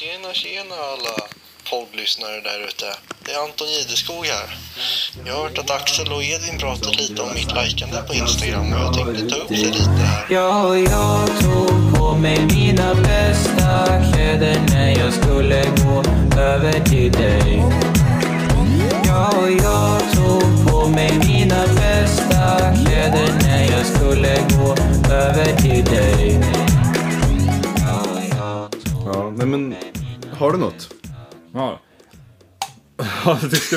Tjena, tjena alla poddlyssnare där ute. Det är Anton Gideskog här. Jag har hört att Axel och Edvin pratat lite om mitt likande på Instagram och jag tänkte ta upp det lite här. Jag och jag tog på mig mina bästa kläder när jag skulle gå över till dig. Ja, och jag tog på mig mina bästa kläder när jag skulle gå över till dig. Nej men, har du något? Ja. Ja, det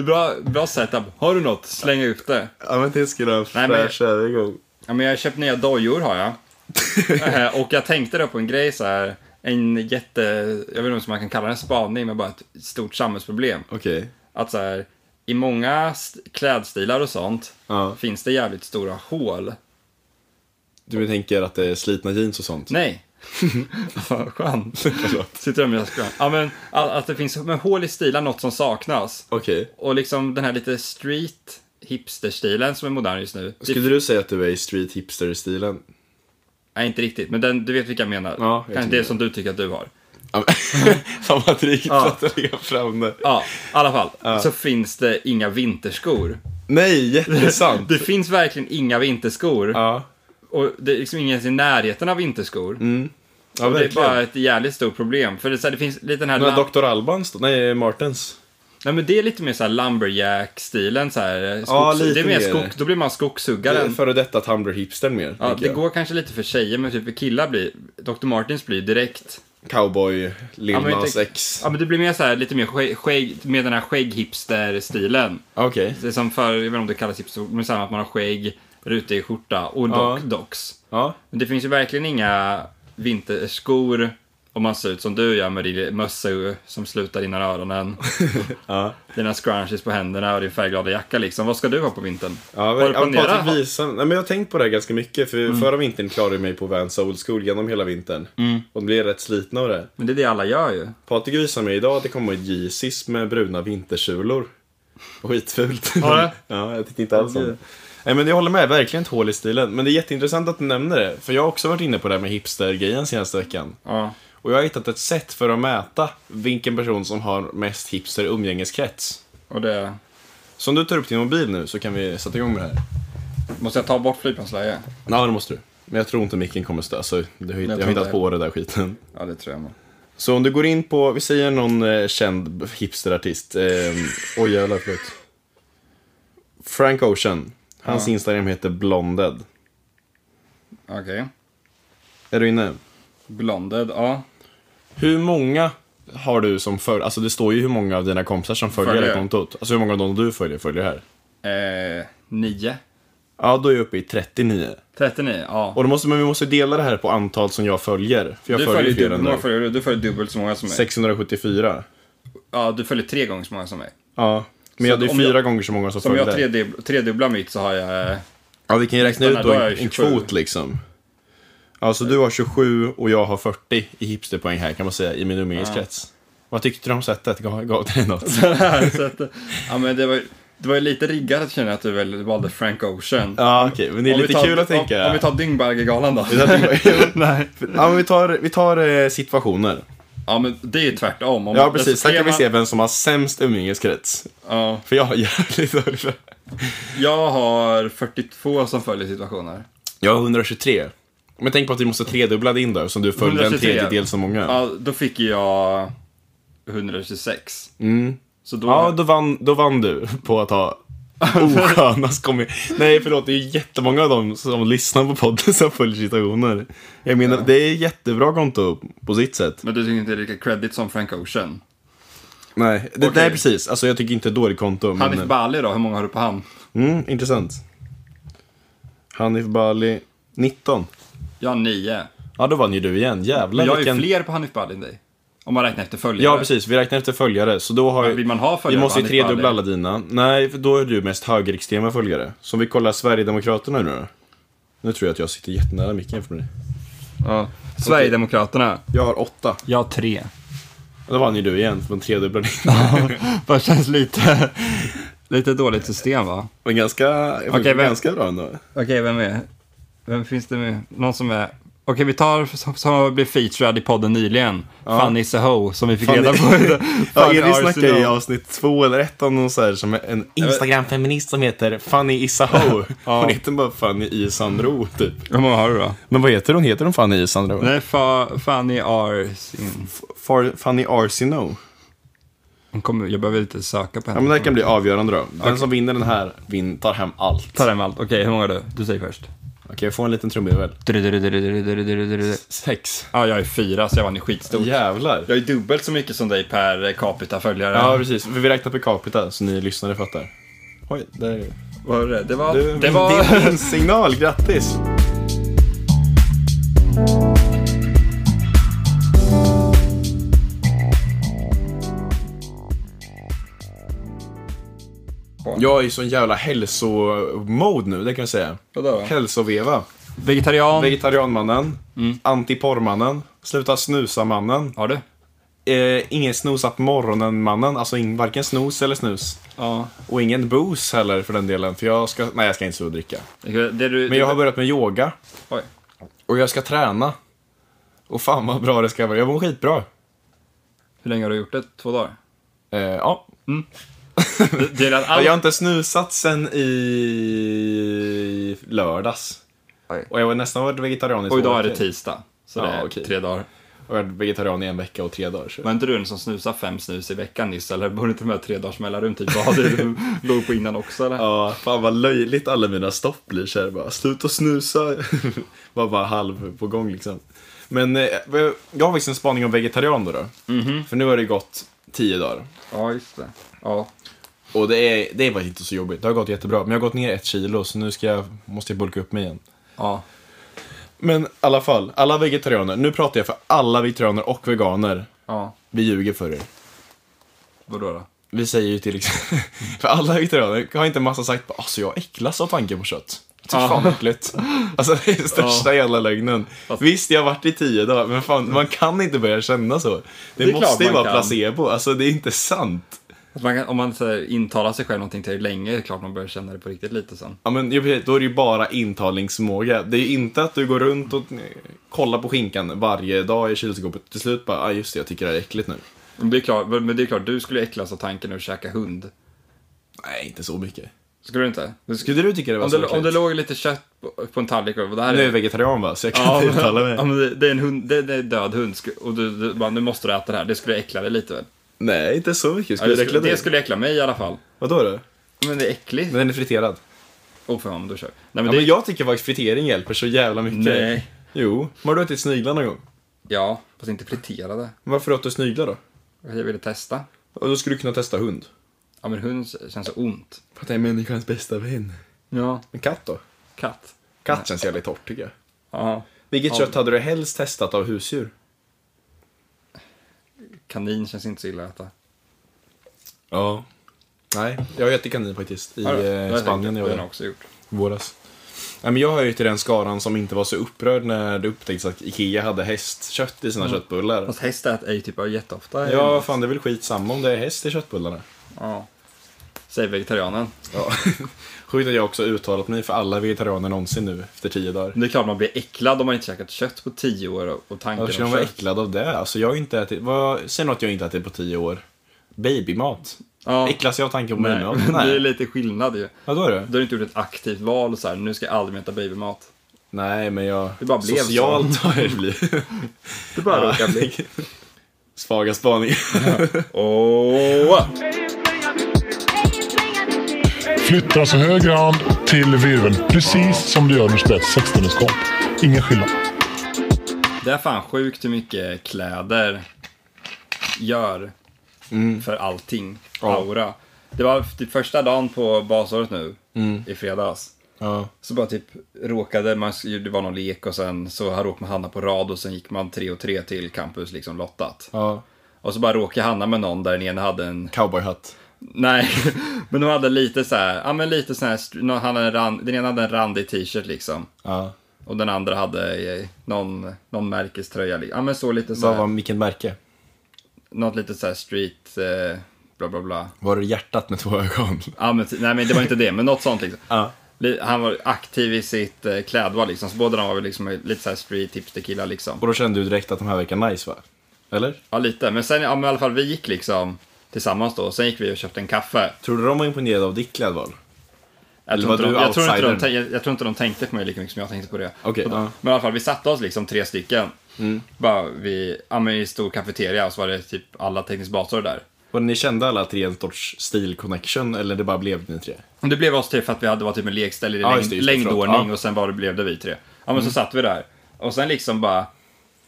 är bra, bra setup. Har du något? Släng ut det. Ja men det skulle jag fräscha igång. Ja, men jag har köpt nya dojor har jag. Eh, och jag tänkte då på en grej så här. En jätte, jag vet inte om man kan kalla det en spaning, men bara ett stort samhällsproblem. Okej. Att så här, i många st- klädstilar och sånt Ja. finns det jävligt stora hål. Du tänker att det är slitna jeans och sånt? Nej. Vad skönt. Sitter och ska. Ja, men att att det finns med hål i stilar något som saknas. Okej. Och liksom den här lite street hipster-stilen som är modern just nu. Skulle du säga att du är i street hipster-stilen? Nej, inte riktigt. Men den, du vet vilka jag menar. Ja, jag Kanske det det. som du tycker att du har. Ja, men- Fan vad drygt Ja. att det ligger framme. Ja, i alla fall. Så finns det inga vinterskor. Nej, jättesant. Det finns verkligen inga vinterskor. ja. Och det är liksom ingen ens i närheten av vinterskor. Mm. ja, och det är bara ett jävligt stort problem. För det, så här, det finns lite den här... Lam- Dr. Albans? Nej, Martens. Nej, men det är lite mer så här lumberjack-stilen. Så här, skogs... Ja, lite det är mer mer. skog... Då blir man skogshuggaren. Före detta Tumblr-hipstern mer. Ja, det jag. går kanske lite för tjejer, men typ för killar blir... Dr. Martins blir direkt... Cowboy, Lil Ja, men Nas inte- X. Ja, men det blir mer så här, lite mer skägg, med den här skägg-hipster-stilen. Okej. Det är som för, jag vet inte om det kallas hipster, men så här att man har skägg, rutig skjorta och Ja. dock, docks. Ja. Men det finns ju verkligen inga vinterskor om man ser ut som du gör med din mössa som slutar innan öronen. Ja. Dina scrunchies på händerna och din färgglada jacka liksom. Vad ska du ha på vintern? Ja, Har men, du ja, visa, nej, men jag har tänkt på det här ganska mycket, för förra vintern klarade jag mig på Vans Old School genom hela vintern. Och de blev rätt slitna av det. Men det är det alla gör ju. Patrik visade mig idag att det kommer Yeezys med bruna vintersulor. Skitfult. Har det? ja, jag tyckte inte alls om det. Nej men jag håller med, verkligen ett hål i stilen. Men det är jätteintressant att du nämner det. För jag har också varit inne på det här med hipster-grejen senaste veckan. Ja. Och jag har hittat ett sätt för att mäta vilken person som har mest hipster umgängeskrets. Och det... Så om du tar upp din mobil nu så kan vi sätta igång med det här. Måste jag ta bort flygplansläge? Ja, det måste du. Men jag tror inte micken kommer stö, så har, jag har hittat inte. på det där skiten. Ja, det tror jag nog. Så om du går in på, vi säger någon eh, känd hipsterartist. Eh, oj jävlar, förlåt. Frank Ocean. Hans Ja. Instagram heter Blonded. Okej. Är du inne? Blonded, ja. Hur många har du som följer? Alltså det står ju hur många av dina kompisar som följer Följer. det kontot. Alltså hur många av dem du följer följer här. Eh, nio. Ja, då är jag uppe i 39. 39, ja. Och då måste, men vi måste dela det här på antal som jag följer. För jag du följer följer, dig. följer, du. du följer dubbelt så många som mig. 674. Ja, du följer tre gånger så många som mig. Ja. Men jag hade ju om fyra jag- gånger så många som Så om jag följde. tredub- tredubblar mitt så har jag... Ja, vi kan ju räkna ut då en, jag en 27. kvot liksom. Alltså du har 27 och jag har 40 i hipsterpoäng här kan man säga i min umgängeskrets. Vad tyckte du om sättet? Gav, gav det dig något? att, ja, men det var, det var ju lite riggat att känna att du väl valde Frank Ocean. Ja, okej, men det är Om vi lite tar- kul att tänka. Om, om vi tar Dyngbaggegalan då. Nej. Ja, men vi tar, vi tar eh, situationer. Ja, men det är ju tvärtom. Om Ja, precis. Här kan vi teman- se vem som har sämst umgängeskrets. Ja, För jag har jävligt dålig jag har 42 som följer situationer. Jag har 123. Men tänk på att vi måste tredubbla din då, som du följde en 123. tredjedel så många. Ja, Ja, då fick jag 126. mm. Så då... ja då, vann, då vann du på att ha oskönast kommit... Nej, förlåt. Det är ju jättemånga av dem som lyssnar på podden som följer situationer. Jag menar, det är jättebra konto på sitt sätt. Men du tycker inte det är lika credit som Frank Ocean? Nej, det, Okej. nej precis. Alltså jag tycker inte dåligt konto. Men, Hanif Bali då, hur många har du på han? mm, intressant. Hanif Bali, 19. Jag har 9. Ja, då vann ju du igen. Jävlar Men jag har ju vilken... fler på Hanif Bali än dig. Om man räknar efter följare. Ja, precis. Vi räknar efter följare. Så då har Men vill man ha Vi följare måste ju tredubbla alla dina. Nej, för då är du mest högerextrema följare. Så om vi kollar Sverigedemokraterna nu då. Nu tror jag att jag sitter jättenära micken för mig. Ja. Sverigedemokraterna. Jag har åtta. Jag har 3. Och Då vann ju du igen, tredubblar din. Det känns lite, lite dåligt system va? Men ganska, men- ganska bra ändå. Okej, vem är? Vem finns det med? Någon som är... Okej, vi tar som, som blev featured i podden nyligen. Fanny Saho, som vi fick Fanny- reda på. Ja, Elin snackade i avsnitt två eller ett om någon så här, som en Instagram-feminist som heter Fanny Isaho. Ja. Hon heter bara Fanny Isandro, typ. Hur många har du då? Men vad heter hon? Heter hon Fanny Isandro? Nej, fa, Fanny Arsin. Far, Fanny Arsino. Hon kommer, jag behöver lite söka på Ja, henne. men det här kan bli avgörande då. Den som vinner den här vin, tar hem allt. Ta den allt. Okej, hur många du? Du säger först. Okej, jag får en liten trumvirvel. Sex. Ja, jag är fyra, så jag vann i skitstort. Jävlar. Jag är dubbelt så mycket som dig per capita följare. Ja, precis. Vi räknar per capita, så ni lyssnare fattar. Oj, där. Vad var det? Det var... Du, det var... Din signal, grattis! Jag är i sån jävla hälsomode nu, det kan jag säga. Vadå då? Hälsoveva. Vegetarian. Vegetarianmannen, antiporrmannen, sluta snusa-mannen, Har du? eh, ingen snosa på morgonen-mannen, alltså ing, varken snus eller snus. Ja. Och ingen booze heller för den delen, för jag ska, nej jag ska inte så dricka. Det du, Men jag har börjat med yoga. Oj. Och jag ska träna. Och fan vad bra det ska vara. Jag mår skitbra. Hur länge har du gjort det? Två dagar? Eh, ja. Det, det all... Jag har inte snusat sen i lördags. Oj. Och jag var nästan varit vegetarian i Och idag är det tisdag. Så Ja, det är okej. tre dagar. Och jag har varit vegetarian i en vecka och tre dagar. Så. Var inte du den som snusade fem snus i veckan nyss? Eller borde inte med tre dagars mellanrum? Typ vad du låg på innan också eller? Ja, fan vad löjligt alla mina stopp blir så här bara. Sluta snusa. var bara halv på gång liksom. Men eh, jag har faktiskt en spaning om vegetarian då. då. För nu har det gått tio dagar. Ja, just det. Ja. Och det är, det är inte så jobbigt. Det har gått jättebra. Men jag har gått ner ett kilo så nu ska jag, måste jag bulka upp mig igen. Ja. Men i alla fall, alla vegetarianer. Nu pratar jag för alla vegetarianer och veganer. Ja. Vi ljuger för er. Vadå då? Vi säger ju till exempel, för alla vegetarianer har inte massa sagt alltså jag äcklas av tanken på kött. Typ fan vad äckligt. Alltså det är den största jävla lögnen. Visst, jag har varit i tio dagar, men fan, man kan inte börja känna så. Det, Det måste ju vara kan. placebo, alltså det är inte sant. Man kan, om man så här, intalar sig själv någonting till länge, är det klart man börjar känna det på riktigt lite sen. Ja men ju precis, då är det ju bara intalningsförmåga. Det är ju inte att du går runt och kollar på skinkan varje dag i kylskåpet. Till slut bara, ah, just det, jag tycker det här är äckligt nu. Men det är klart, men det är klart du skulle äcklas av tanken att käka hund. Nej, inte så mycket. Skulle du inte? Du skulle, Skulle du tycka det var om, så det, om det låg lite kött på, på en tallrik och det här Nu är är... jag vegetarian va, så jag kan Ja, inte uttala mig. ja, men det, det är en hund, det, det är en död hund och du, du bara, nu måste du äta det här. Det skulle äckla dig lite väl? Nej, inte så mycket. Ja, Skulle det, det skulle, det skulle äckla mig i alla fall. Vadå då? Men det är äckligt. Men den är friterad. Åh oh, fan, då kör vi. Nej men Ja, det... men jag tycker faktiskt fritering hjälper så jävla mycket. Nej. Jo. Men har du ätit sniglar någon gång? Ja, fast inte friterade. Men Varför åt du sniglar då? Jag ville testa. Och då skulle du kunna testa hund. Ja men hund känns så ont. För att det är människans bästa vän. Ja. Men katt då? Katt. Katt känns jävligt torrt tycker jag. Ja. Vilket Ja. kött hade du helst testat av husdjur? Kanin känns inte så illa att äta. Ja. Nej, jag har ätit kanin faktiskt i Ja, eh, jag Spanien och den har också gjort. våras. Nej, men jag hör ju till den skaran som inte var så upprörd när det upptäcktes att Ikea hade hästkött i sina köttbullar. Fast häst äter ju typ jätteofta. Ja, fan det är väl skitsamma om det är häst i köttbullarna. ja. Säg vegetarianen. Ja. Sjukt att jag också uttalat mig för alla vegetarianer någonsin nu efter tio dagar. Det är klart man blir äcklad om man inte käkat kött på tio år och- tanken Varför ska man vara äcklad av det? Alltså jag har inte ätit, vad, säg något jag inte ätit på tio år. Babymat. Ja. Äcklas jag av tanken på Nej, babymat? men det är Nej. lite skillnad ju. Vadå då? Du har inte gjort ett aktivt val så här, nu ska jag aldrig mer äta babymat. Nej, men jag... Det bara blev så. Socialt har det blivit. Det bara råkar bli. Svaga spaningar. Åh! Flyttar alltså höger hand till virveln, precis som du gör när du spelar ett sextondersskap. Ingen skillnad. Det är fan sjukt hur mycket kläder gör för allting. Ja. Aura. Det var typ första dagen på basåret nu, i fredags. ja. Så bara typ råkade, man, det var någon lek och sen så råkade man hamna på rad och sen gick man tre och tre till campus liksom lottat. ja. Och så bara råkade jag hamna med någon där den ena hade en, Cowboyhatt. Nej, men de hade lite så här, ja men lite så här, hade en rand, den ena hade en randig t-shirt liksom. Ja. Och den andra hade eh, någon, någon märkeströja, ja men så lite så Vad här, var vilket märke? något lite så här street, eh, bla bla bla. Var det hjärtat med två ögon? Ja men, nej men det var inte det, men något sånt liksom. Ja. han var aktiv i sitt eh, klädval liksom. Så båda de var väl liksom lite såhär street hipster-killar liksom. Och då kände du direkt att de här verkar nice va? Eller? Ja, lite. Men sen, ja, men i alla fall, vi gick liksom tillsammans då. Sen gick vi och köpte en kaffe. Tror du de var imponerade av ditt klädval? Jag tror, inte de, du jag, tror inte de, outsidern? tän- jag, jag tror inte de tänkte på mig lika mycket som jag tänkte på det. Och då- ja. Mm. Men i alla fall, vi satte oss liksom tre stycken. Bara vid, ja, men i stor kafeteria och så var det typ alla teknisk basår där. Var ni kände alla tre en sorts stil-connection eller det bara blev ni tre? Och det blev oss tre för att vi hade var typ en lekställ i Ja, längd, just längdordning. Ja. och sen det, blev det vi tre. Ja men så satt vi där. Och sen liksom bara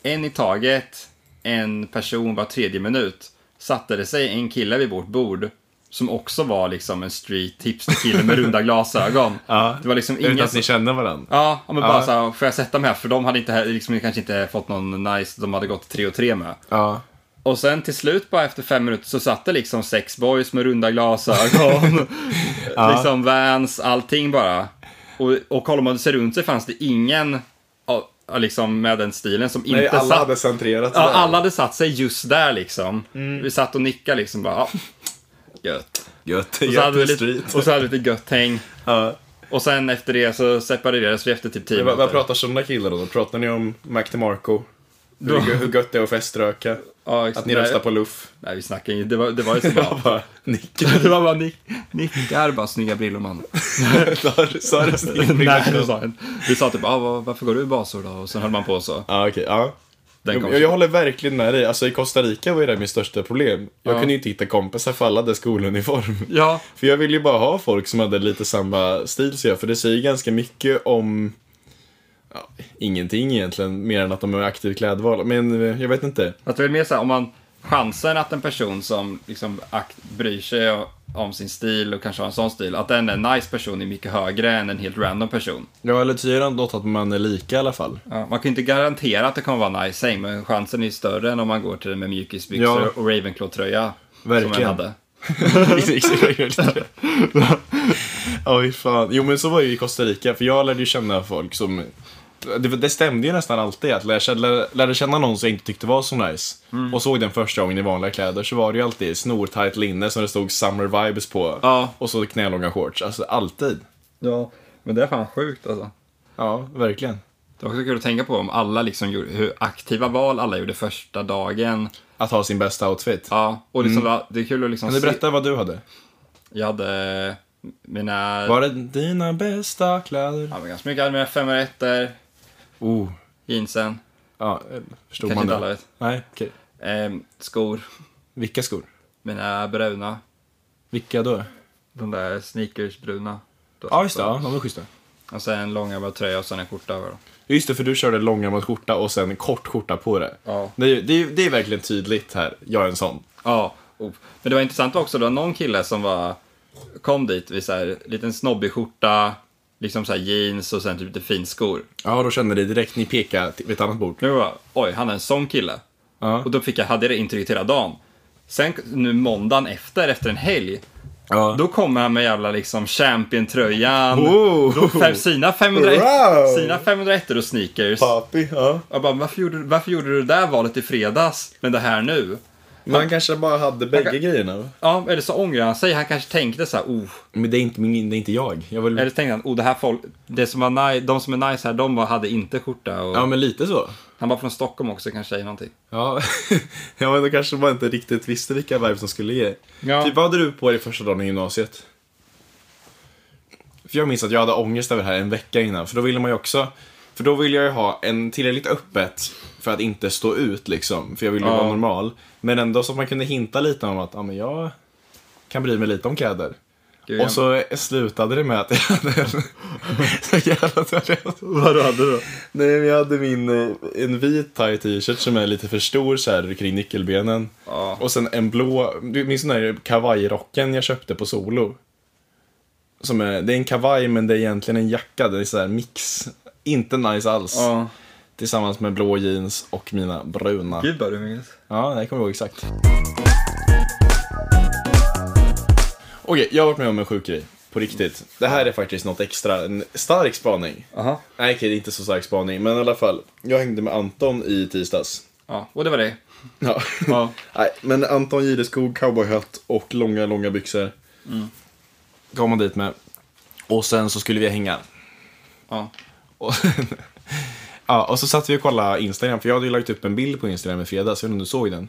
en i taget, en person var tredje minut. Satte det sig en kille vid vårt bord som också var liksom en street hipster-kille med runda glasögon. Ja. Det var liksom Utan ingen att ni kände varandra? Ja, ja, men bara Ja. så här, får jag sätta mig här? För de hade inte, liksom, kanske inte fått någon nice, de hade gått tre och tre med. Ja. Och sen till slut bara efter fem minuter så satt det liksom sex boys med runda glasögon, liksom vans, allting bara. Och, och kollar man sig runt sig fanns det ingen ja, liksom med den stilen som Nej, inte alla satt. hade centrerat Ja, där. alla hade satt sig just där liksom. Mm. Vi satt och nickade liksom bara, ja, gött. Gött. Och så, hade vi Gött lite, och så hade vi lite gött häng. Ja. Och sen efter det så separerades vi efter typ tio Men Vad, minuter. pratar sådana killar då? Pratar ni om Mac DeMarco? Hur, hur gött det är att feströka? Ja, Att ni röstar på luff? Nej, vi snackade inte. Det var, det var ju så Jag bara... bara nickar. Det var bara nick, nickar, bara snygga brillor man. Sa du- du snyggt? Nej, det sa jag inte. Vi sa typ, ah, varför går du i basår då? Och sen höll man på så. Ja, okej. Ja. Den kom Jag, jag håller verkligen med dig. Alltså i Costa Rica var det mitt största problem. Jag Ja. kunde ju inte hitta kompisar för alla hade skoluniform. Ja, För jag vill ju bara ha folk som hade lite samma stil som jag, för det säger ganska mycket om ja, ingenting egentligen, mer än att de är aktiv klädval. Men eh, jag vet inte. att det är mer så här, om man chansen att en person som liksom akt, bryr sig om sin stil och kanske har en sån stil, att den är en nice person är mycket högre än en helt random person. Ja, eller tyder ändå att man är lika i alla fall. Ja, man kan ju inte garantera att det kommer vara nice häng, men chansen är större än om man går till den med mjukisbyxor Ja. och Ravenclaw-tröja. Som Verkligen. en hade. Oj, fan. Jo, men så var det ju i Costa Rica, för jag lärde ju känna folk som... Det, det stämde ju nästan alltid, att lära känna, lärde känna någon som jag inte tyckte var så nice. Och såg den första gången i vanliga kläder så var det ju alltid snortajt linne som det stod Summer Vibes på. Ja. Och så knälånga shorts. Alltså alltid. Ja, men det är fan sjukt alltså. Ja, verkligen. Det var också kul att tänka på om alla liksom gjorde, hur aktiva val alla gjorde första dagen. Att ha sin bästa outfit. Ja, och liksom, det är kul att liksom Kan du berätta vad du hade? Jag hade mina... Var det dina bästa kläder? Ja, men ganska mycket. Jag hade mina femårettor, Oh. jeansen, Ja, eh, förstod kanske man inte det? alla vet. Nej, okej. Ehm, skor, Vilka skor? mina bruna, Vilka då? de där sneakersbruna. Ja, just det. Ja, de var schyssta. Och sen en långärmad tröja och sen en skjorta över. Just det, för du körde långärmad skjorta och sen kort skjorta på det. Ja. Det är, det är, det är verkligen tydligt här. Jag är en sån. Ja, och, men det var intressant också, det var någon kille som var, kom dit vid så här, liten snobbig skjorta, liksom så här jeans och sen typ lite finskor. Ja, då kände ni direkt, ni pekade vid ett annat bord. Nu var oj, han är en sån kille. Ja. Och då fick jag, hade det intrycket hela dagen. Sen nu måndagen efter, efter en helg, Ja. då kommer han med jävla liksom champion-tröjan. Oh. Då fem, sina 501 Wow. sina 501 och sneakers. Papi, ja. Jag bara, varför gjorde, varför gjorde du det där valet i fredags, men det här nu? Man kanske bara hade bägge kan- grejerna. Ja, eller så ångrar han sig. Han kanske tänkte så här, oh. Men det är inte, min, det är inte jag. Jag vill... Eller så tänkte han, oh det här folk, det som var nice, de som är nice här, de hade inte skjorta. Och Ja, men lite så. Han var från Stockholm också, kanske säger någonting. Ja, ja men då kanske man inte riktigt visste vilka vibes som skulle ge. Ja. Typ, vad hade du på dig första dagen i gymnasiet? För jag minns att jag hade ångest över det här en vecka innan, för då ville man ju också... För då ville jag ju ha en tillräckligt öppet för att inte stå ut liksom, för jag ville Ja. vara normal. Men ändå så att man kunde hinta lite om att, ja men jag kan bry mig lite om kläder. Och så slutade det med att jag hade en... så jävla Vad hade du? Nej, men jag hade min, eh, en vit tight t-shirt som är lite för stor så här kring nyckelbenen. Ja. Och sen en blå, du minns den där kavajrocken jag köpte på Solo? Som är, det är en kavaj men det är egentligen en jacka, det är så här mix. Inte nice alls. Ja. Tillsammans med blå jeans och mina bruna. Gud vad du minns. Ja, det kommer jag ihåg exakt. Okej, jag har varit med om en sjuk grej. På riktigt. Det här är faktiskt något extra. En stark spaning. Aha. Nej, okej, det är inte så stark spaning. Men i alla fall. Jag hängde med Anton i tisdags. Ja, och det var det. Ja. Ja. Nej, men Anton Gireskog, cowboyhatt och långa, långa byxor. Kom man dit med. Och sen så skulle vi hänga. Ja. Och, ja, och så satt vi och kollade Instagram, för jag hade ju lagt upp en bild på Instagram i fredags, jag vet inte om du såg den?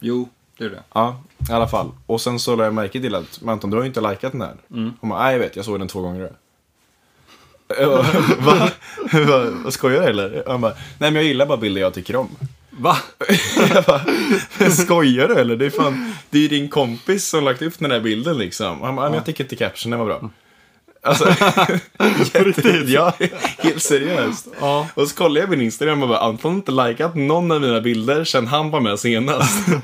Jo, det är det. Ja, i alla fall. Och sen så lade jag märke till att, men Anton, du har ju inte likat den här. Mm. Hon bara, nej jag vet, jag såg den två gånger. Jag bara, Va? Skojar du eller? Han bara, nej men jag gillar bara bilder jag tycker om. Va? jag bara, skojar du eller? Det är fan, det är ju din kompis som lagt upp den här bilden liksom. Han bara, men jag tycker inte captionen var bra. Alltså, jätte, ja, helt seriöst. Ja. Och så kollade jag min Instagram och bara, Anton har inte likat någon av mina bilder sen han var med senast.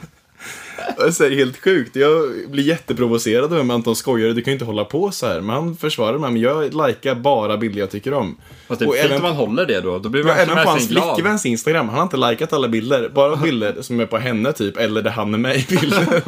Det är helt sjukt. Jag blir jätteprovocerad över att Anton skojar, du kan ju inte hålla på så här. Men han försvarar mig, men jag likar bara bilder jag tycker om. Fast det är Och även- om man håller det då. Då blir man Ja, även på hans flickväns Instagram, han har inte likat alla bilder. Bara bilder som är på henne typ, eller där han är med i bilden.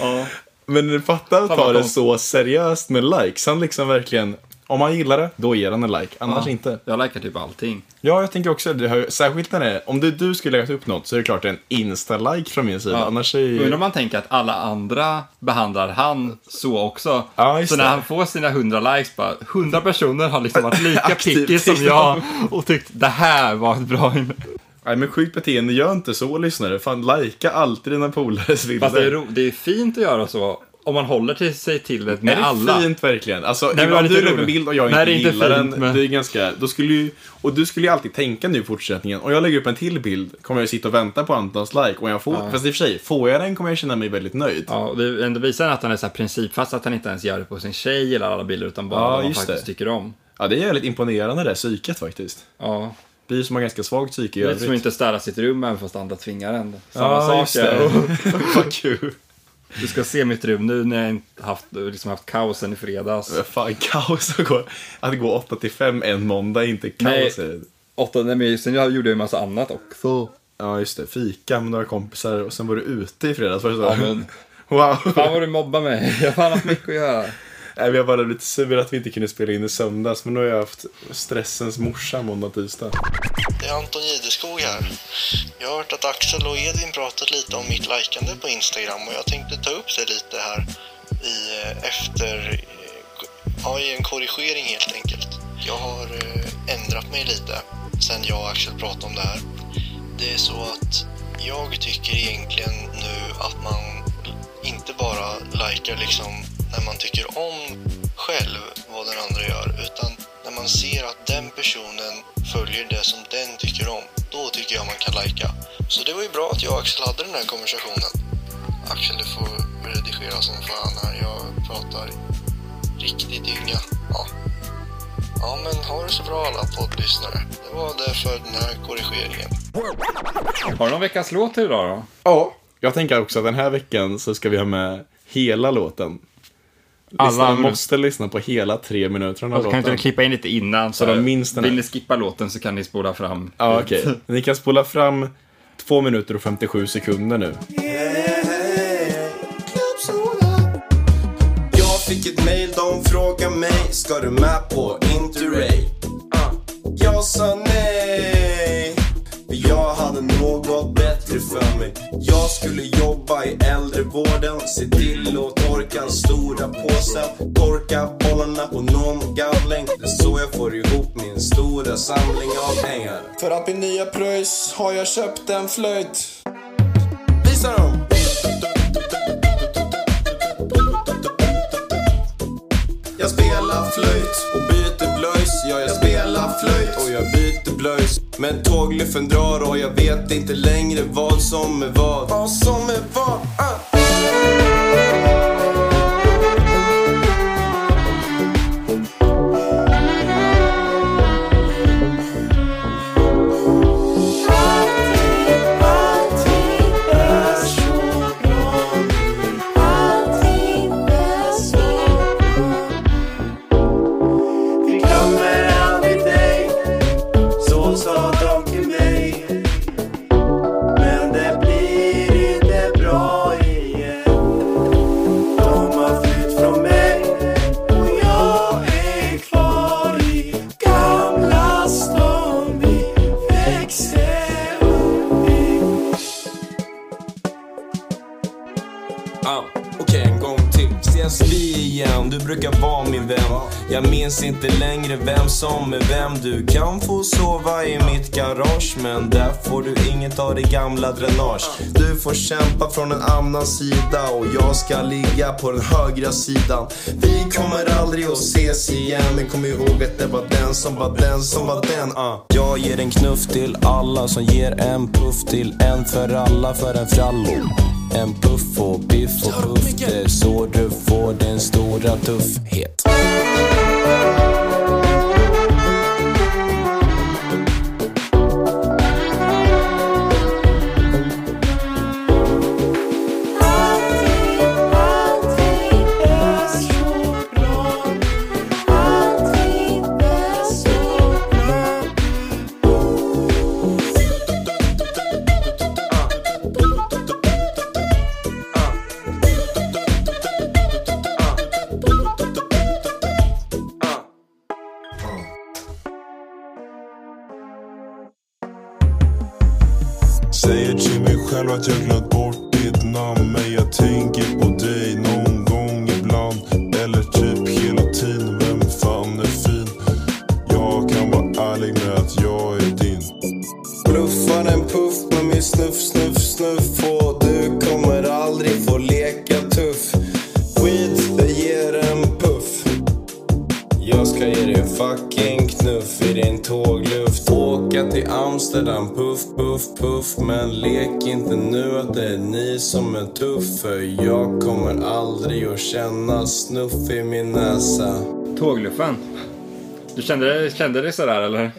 Ja. Men fatta att ta det så seriöst med likes. Han liksom verkligen, om han gillar det, då ger han en like. Annars Ja. inte. Jag likar typ allting. Ja, jag tänker också det. Har, särskilt när det är, om det, du skulle lägga upp något så är det klart en insta-like från min sida. Ja. Annars är ju... Undrar om man tänker att alla andra behandlar han så också. Ja, så när det. han får sina 100 likes, bara 100 personer har liksom varit lika picky som liksom. jag och tyckt det här var ett bra inlägg. Nej, men sjukt beteende, gör inte så lyssnare. Fan, likea alltid dina polares bilder. Fast det är, ro- det är fint att göra så om man håller till sig till det med är det alla. fint verkligen? Alltså, var om du lägger upp en bild och jag Nej, inte är inte gillar fint, den, men- det är ganska, då skulle ju, och du skulle ju alltid tänka nu i fortsättningen, och jag lägger upp en till bild, kommer jag sitta och vänta på Antons like, och jag får, fast i och för sig, får jag den kommer jag känna mig väldigt nöjd. Ja, det ändå visar att han är så här principfast, att han inte ens gör det på sin tjej eller alla bilder, utan bara Ja, vad han faktiskt det. tycker om. Ja, det är jävligt imponerande det psyket faktiskt. Ja, Vi som har ganska svagt psyke i övrigt. som inte städa sitt rum även fast andra tvingar en. Samma ja, sak. Fuck you. Du ska se mitt rum nu när jag haft, liksom haft kaos sen i fredags. Fan, kaos att gå, att gå 8 till 5 en måndag är inte Nej. kaos. det. Åtta, nej, men sen jag gjorde jag en massa annat också. Ja, just det. Fika med några kompisar och sen var du ute i fredags. Var det så? Ja, men, Wow. fan vad du mobbar mig. Jag har fan haft mycket att göra. Nej, vi har bara blivit sura att vi inte kunde spela in i söndags, men nu har jag haft stressens morsa måndag, tisdag. Det är Anton Gideskog här. Jag har hört att Axel och Edvin pratat lite om mitt likande på Instagram och jag tänkte ta upp det lite här i eh, efter... Ja, i en korrigering helt enkelt. Jag har eh, ändrat mig lite sen jag och Axel pratade om det här. Det är så att jag tycker egentligen nu att man inte bara likar liksom när man tycker om själv vad den andra gör utan när man ser att den personen följer det som den tycker om. Då tycker jag man kan lajka. Så det var ju bra att jag och Axel hade den här konversationen. Axel, du får redigera som fan här. Jag pratar riktig dynga. Ja. ja, men ha det så bra alla poddlyssnare. Det var det för den här korrigeringen. Har du någon veckas låt idag då? Ja. Jag tänker också att den här veckan så ska vi ha med hela låten. Alla måste lyssna på hela tre minuter av här Alltså, kan inte låten. klippa in lite innan? Så, Så de minns den Vill ni skippa låten så kan ni spola fram. Ja, okej. Ni kan spola fram två minuter och 57 sekunder nu. Jag fick ett mail, de frågade mig Ska du med på Interrail? Uh. Jag sa nej För jag hade något bättre för mig Jag skulle jobba i äldrevården Se till att den stora påsen Torka bollarna på någon gamling Det är så jag får ihop min stora samling av pengar. För att min nya pröjs har jag köpt en flöjt. Visa dem! Jag spelar flöjt och byter blöjs. Ja, jag spelar flöjt och jag byter blöjs. Men tågluffen drar och jag vet inte längre vad som är vad. Vad som är vad? Ah. Längre vem som är vem. Du kan få sova i mitt garage, men där får du inget av det gamla dränage. Du får kämpa från en annan sida och jag ska ligga på den högra sidan. Vi kommer aldrig att ses igen, men kom ihåg att det var den som var den som var den. Uh. Jag ger en knuff till alla som ger en puff till en för alla för en frallo. En puff och piff och puff, det är så du får din stora tuffhet. Tuff. Det ger en puff. Jag ska ge dig en fucking knuff i din tågluft. Åka till Amsterdam, puff, puff, puff. Men lek inte nu att det är ni som är tuff. För jag kommer aldrig att känna snuff i min näsa. Tågluffen. Du kände, kände det sådär eller?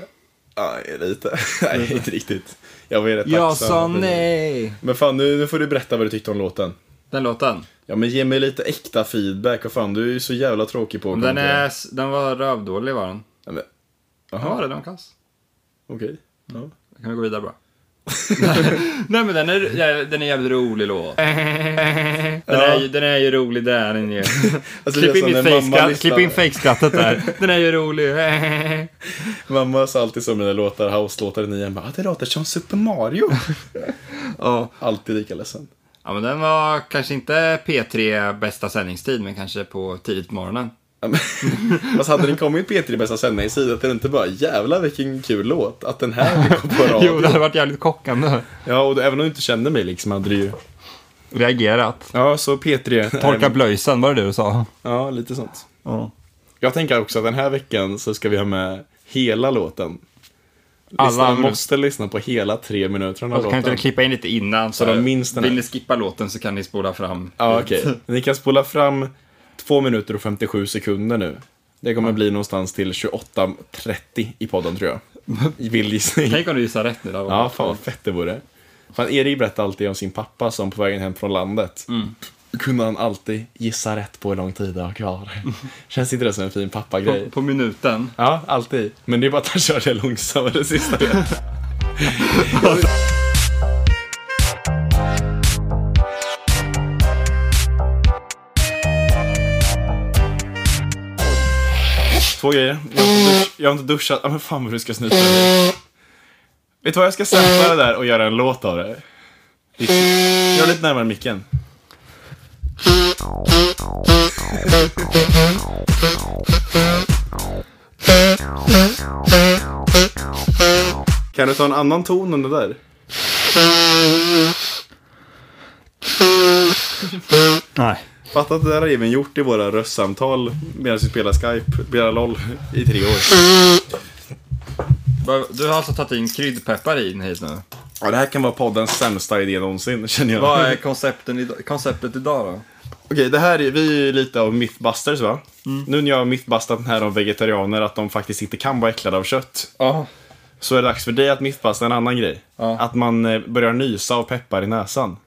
Nej, lite. Nej, inte riktigt. Jag var ju rätt Jag tacksam sa nej. Men fan, nu, nu får du berätta vad du tyckte om låten. Den låten. Ja, men ge mig lite äkta feedback. Vad fan, du är ju så jävla tråkig på Den, är, den var rövdålig var den. Ja, men, Ja, Jaha, det, var kass. okej. Ja. Då kan vi gå vidare bara. Nej men den är, ja, den är jävligt rolig låt. Den, är, ju- den är ju rolig där den är. Alltså, klipp, in lyssnar. klipp in fejkskrattet där. Den är ju rolig. Mamma sa alltid så mina låtar, house-låtar i nian. "Ah, Det låter som Super Mario. Ja. Alltid lika ledsen. Ja men den var kanske inte P3 bästa sändningstid men kanske på tidigt på morgonen. Fast hade den kommit P3 bästa sändningstid, att den inte bara jävla vilken kul låt, att den här fick gå på radio. Jo, det hade varit jävligt kockande. Ja, och även om du inte kände mig liksom hade du ju... Reagerat. Ja, så P3. Torka blöjsen, var det det du sa? Ja, lite sånt. Ja. Jag tänker också att den här veckan så ska vi ha med hela låten. Alla måste lyssna på hela tre minuter av den Och här så kan inte låten. du klippa in lite innan. Så, Så de minns den här. Vill ni skippa låten så kan ni spola fram. Ja, okej. Ni kan spola fram 2 minuter och 57 sekunder nu. Det kommer bli någonstans till 28.30 i podden tror jag. Gissning. Tänk om du gissar rätt nu då. Ja, fan vad fett det vore. Fan, Erik berättar alltid om sin pappa som på vägen hem från landet. Mm. Kunde han alltid gissa rätt på hur lång tid det var kvar. Känns inte det som en fin pappagrej? På, på minuten. Ja, alltid. Men det är bara att han kör det långsammare sista delen. Två grejer. Jag har inte, dusch, jag har inte duschat. Ja, men fan vad du ska snyta dig. Vet du vad, jag ska sampla det där och göra en låt av det. Gör lite närmare micken. Kan du ta en annan ton än det där? Nej. Fatta att det där har Even gjort i våra röstsamtal medan vi spelar Skype, spelar LOL i tre år. Du har alltså tagit in kryddpeppar in hit nu. Ja, det här kan vara poddens sämsta idé någonsin, känner jag. Vad är idag, konceptet idag då? Okej, det här är, vi är lite av mythbusters va? Nu när jag har mythbustat den här om vegetarianer, att de faktiskt inte kan vara äcklade av kött. Ja. Så är det dags för dig att mythbusta en annan grej. Ja. Att man eh, börjar nysa av peppar i näsan.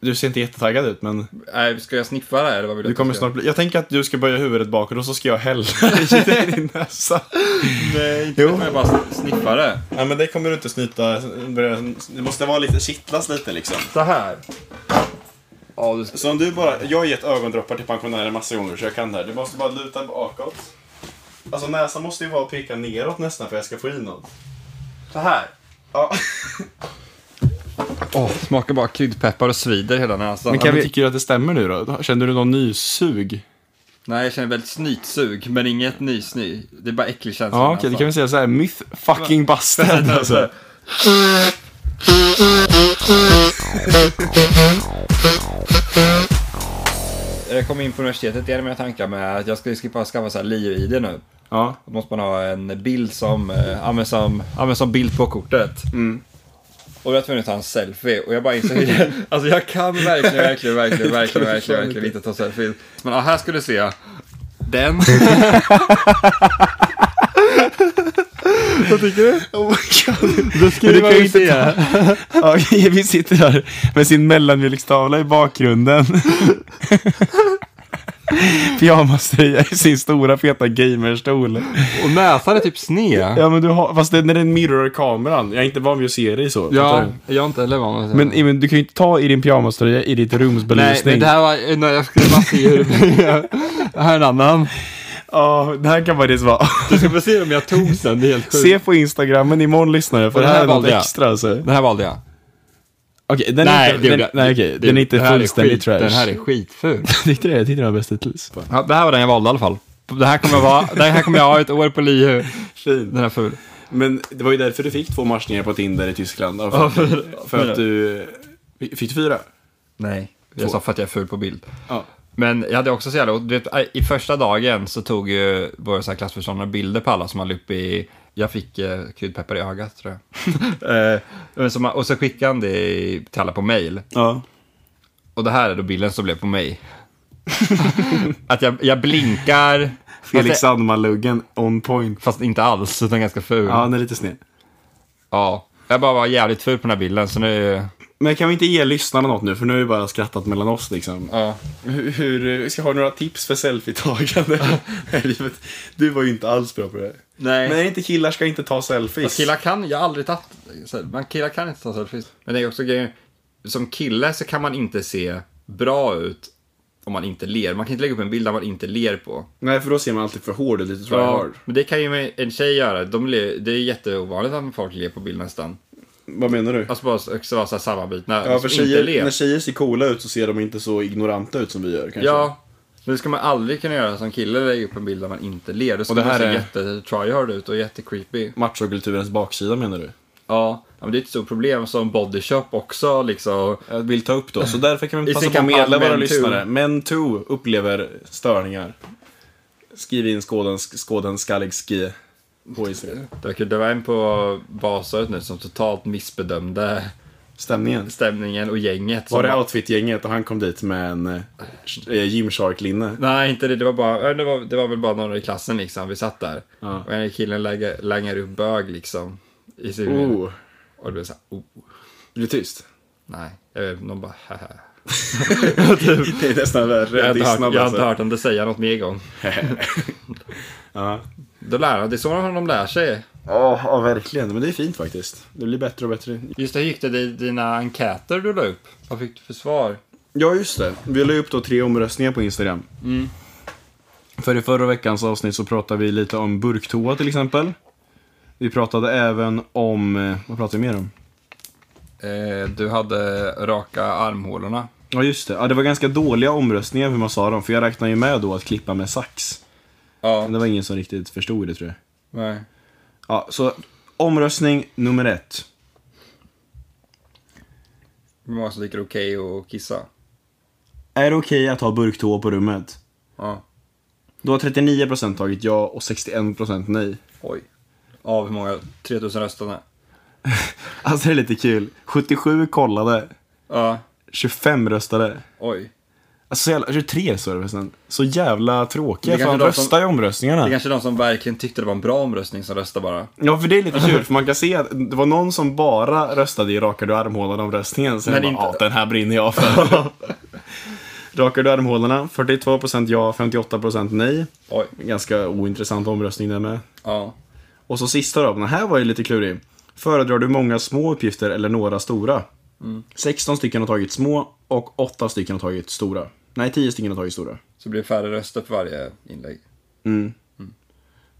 Du ser inte jättetaggad ut, men Nej, ska jag sniffa det här, eller vad vill du att kommer snart bli... Jag tänker att du ska böja huvudet bakåt och så ska jag hälla i din näsa. Nej, inte vet jag bara sniffa det. Ja, men det kommer du inte snyta. Det måste vara lite, kittlas lite liksom. Så här. Ja, du. Så om du bara, jag har gett ögondroppar till pensionärer massa gånger så jag kan det här. Du måste bara luta bakåt. Alltså näsan måste ju vara peka neråt nästan för att jag ska få i något. Så här. Ja. Åh, smakar bara kryddpeppar och svider hela näsan. Men Ja, kan men vi... tycker du att det stämmer nu då? Känner du någon nysug? Nej, jag känner väldigt snytsug, men inget nysny. Det är bara äcklig känsla. Ja, okej, det näsan. kan vi säga så här. Myth fucking busted alltså. Jag kom in på universitetet igen med tankar med att jag skulle skippa skaffa så här LIU-ID nu. Ja. Då måste man ha en bild som eh, används som, används som bild på kortet. Mm. Och då var jag tvungen att ta en selfie och jag bara insåg hur det, Alltså jag kan verkligen, verkligen, verkligen, verkligen, verkligen, verkligen inte ta selfie. Men ja, här ska du se. Den. Vad tycker du? Oh my god. Då skulle man inte se. Ja, vi sitter där med sin mellanmjölkstavla i bakgrunden. Pyjamaströja i sin stora feta gamerstol. Och näsan är typ sned. Ja men du har, fast det, när den mirror kameran. Jag är inte van vid att se dig så. Ja, jag är inte heller van att se Men, det. men du kan ju inte ta i din pyjamaströja i ditt Nej, rumsbelysning. men det här var, nej, jag skulle bara se hur det. Det här är en annan. Ja, det här kan faktiskt vara. Du ska få se om jag tog sen, det är helt sjukt. Se på Instagrammen imorgon lyssnare, för Och det det här här är något jag. extra alltså. Den här valde jag. Okej, den nej, är inte, det den, jag. nej, Det- den är inte det här fullständigt trash. Den här är skitful. Tyckte det? Jag tyckte den var bäst hittills. Ja, det här var den jag valde i alla fall. Det här kommer, vara, det här kommer jag ha ett år på. Fin. Den här ful. Men det var ju därför du fick två matchningar på Tinder i Tyskland. För, för- för att du... Fick du fyra? Nej, jag Två. sa för att jag är ful på bild. Ja. Men jag hade också så jävla, vet, i första dagen så tog ju våra klassförståndare bilder på alla som hade upp i, jag fick eh, kryddpeppar i ögat tror jag. eh, så man, och så skickade han det till alla på mail. Ja. Och det här är då bilden som blev på mig. att jag, jag blinkar, Felix jag, Sandman-luggen on point. fast inte alls, utan ganska ful. Ja, den är lite sned. Ja, jag bara var jävligt ful på den här bilden, så nu... Men kan vi inte ge lyssnarna något nu? För nu har vi bara skrattat mellan oss liksom. Ja. Hur, hur ska jag ha några tips för selfie-tagande? Du var ju inte alls bra på det. Nej. Men är inte killar ska inte ta selfies? Fast killar kan, jag har aldrig tagit, man killar kan inte ta selfies. Men det är också grejen, som kille så kan man inte se bra ut om man inte ler. Man kan inte lägga upp en bild där man inte ler på. Nej, för då ser man alltid för hård ut, lite tryhard. men det kan ju med en tjej göra. De ler, det är jätteovanligt att folk ler på bild nästan. Vad menar du? Alltså bara också vara så här sammanbitna. Ja, för som inte tjejer, när tjejer ser coola ut så ser de inte så ignoranta ut som vi gör kanske. Ja, men det ska man aldrig kunna göra som kille, lägga upp en bild där man inte ler. Då ska Och det man här se är- jätte-tryhard ut och jätte-creepy. Machokulturens baksida menar du? Ja, men det är ett stort problem som Body Shop också liksom. Jag vill ta upp då, så därför kan vi passa på att meddela våra lyssnare. Men Too upplever störningar. Skriv in skåden, skåden skallig ski på Instagram. Det det var en på Basöret nu som totalt missbedömde Stämningen. stämningen och gänget. Var det bara- outfit-gänget och han kom dit med en eh, Gymshark-linne? Nej, inte det. Det var, bara, ja, det, var, det var väl bara några i klassen liksom. Vi satt där. Ja. Och en killen lägger, langar upp bög liksom. I sin Oh, Och det blev såhär, oh. det tyst? Nej, jag vet, någon bara, haha. det är nästan värre Jag har inte hört, jag alltså. hört det säga något mer gång. Ja. Då lär de, det är så de lär sig. Ja, ja, verkligen. Men det är fint faktiskt. Det blir bättre och bättre. Just det, hur gick det i dina enkäter du la upp? Vad fick du för svar? Ja, just det. Vi la upp då tre omröstningar på Instagram. För i förra veckans avsnitt så pratade vi lite om burktoa till exempel. Vi pratade även om... eh, Vad pratade vi mer om? Eh, du hade raka armhålorna. Ja, just det. Ja, det var ganska dåliga omröstningar hur man sa dem. För jag räknade ju med då att klippa med sax. Ja, Men det var ingen som riktigt förstod det tror jag. nej. Ja, så omröstning nummer ett. Hur många som tycker det är okej att kissa? Är det okej att ha burktoa på rummet? Ja. Då har 39% tagit ja och 61% nej. Oj. Av hur många? 3000 röstande? Alltså det är lite kul. 77 kollade, Ja. 25 röstade. Oj. Alltså så jävla, 23 står det förresten. Så jävla tråkiga. Fan, de rösta som- i omröstningarna. Det är kanske de som verkligen tyckte det var en bra omröstning som röstade bara. Ja, för det är lite kul. För man kan se att det var någon som bara röstade i rakade armhålorna omröstningen. Sen bara, inte- ja, den här brinner jag för. rakade armhålorna, 42% ja, 58% nej. Oj. Ganska ointressant omröstning där med. Ja. Och så sista då, den här var ju lite klurig. Föredrar du många små uppgifter eller några stora? 16 stycken har tagit små och 8 stycken har tagit stora. Nej, 10 stycken har tagit stora. Så blir det färre röster för varje inlägg.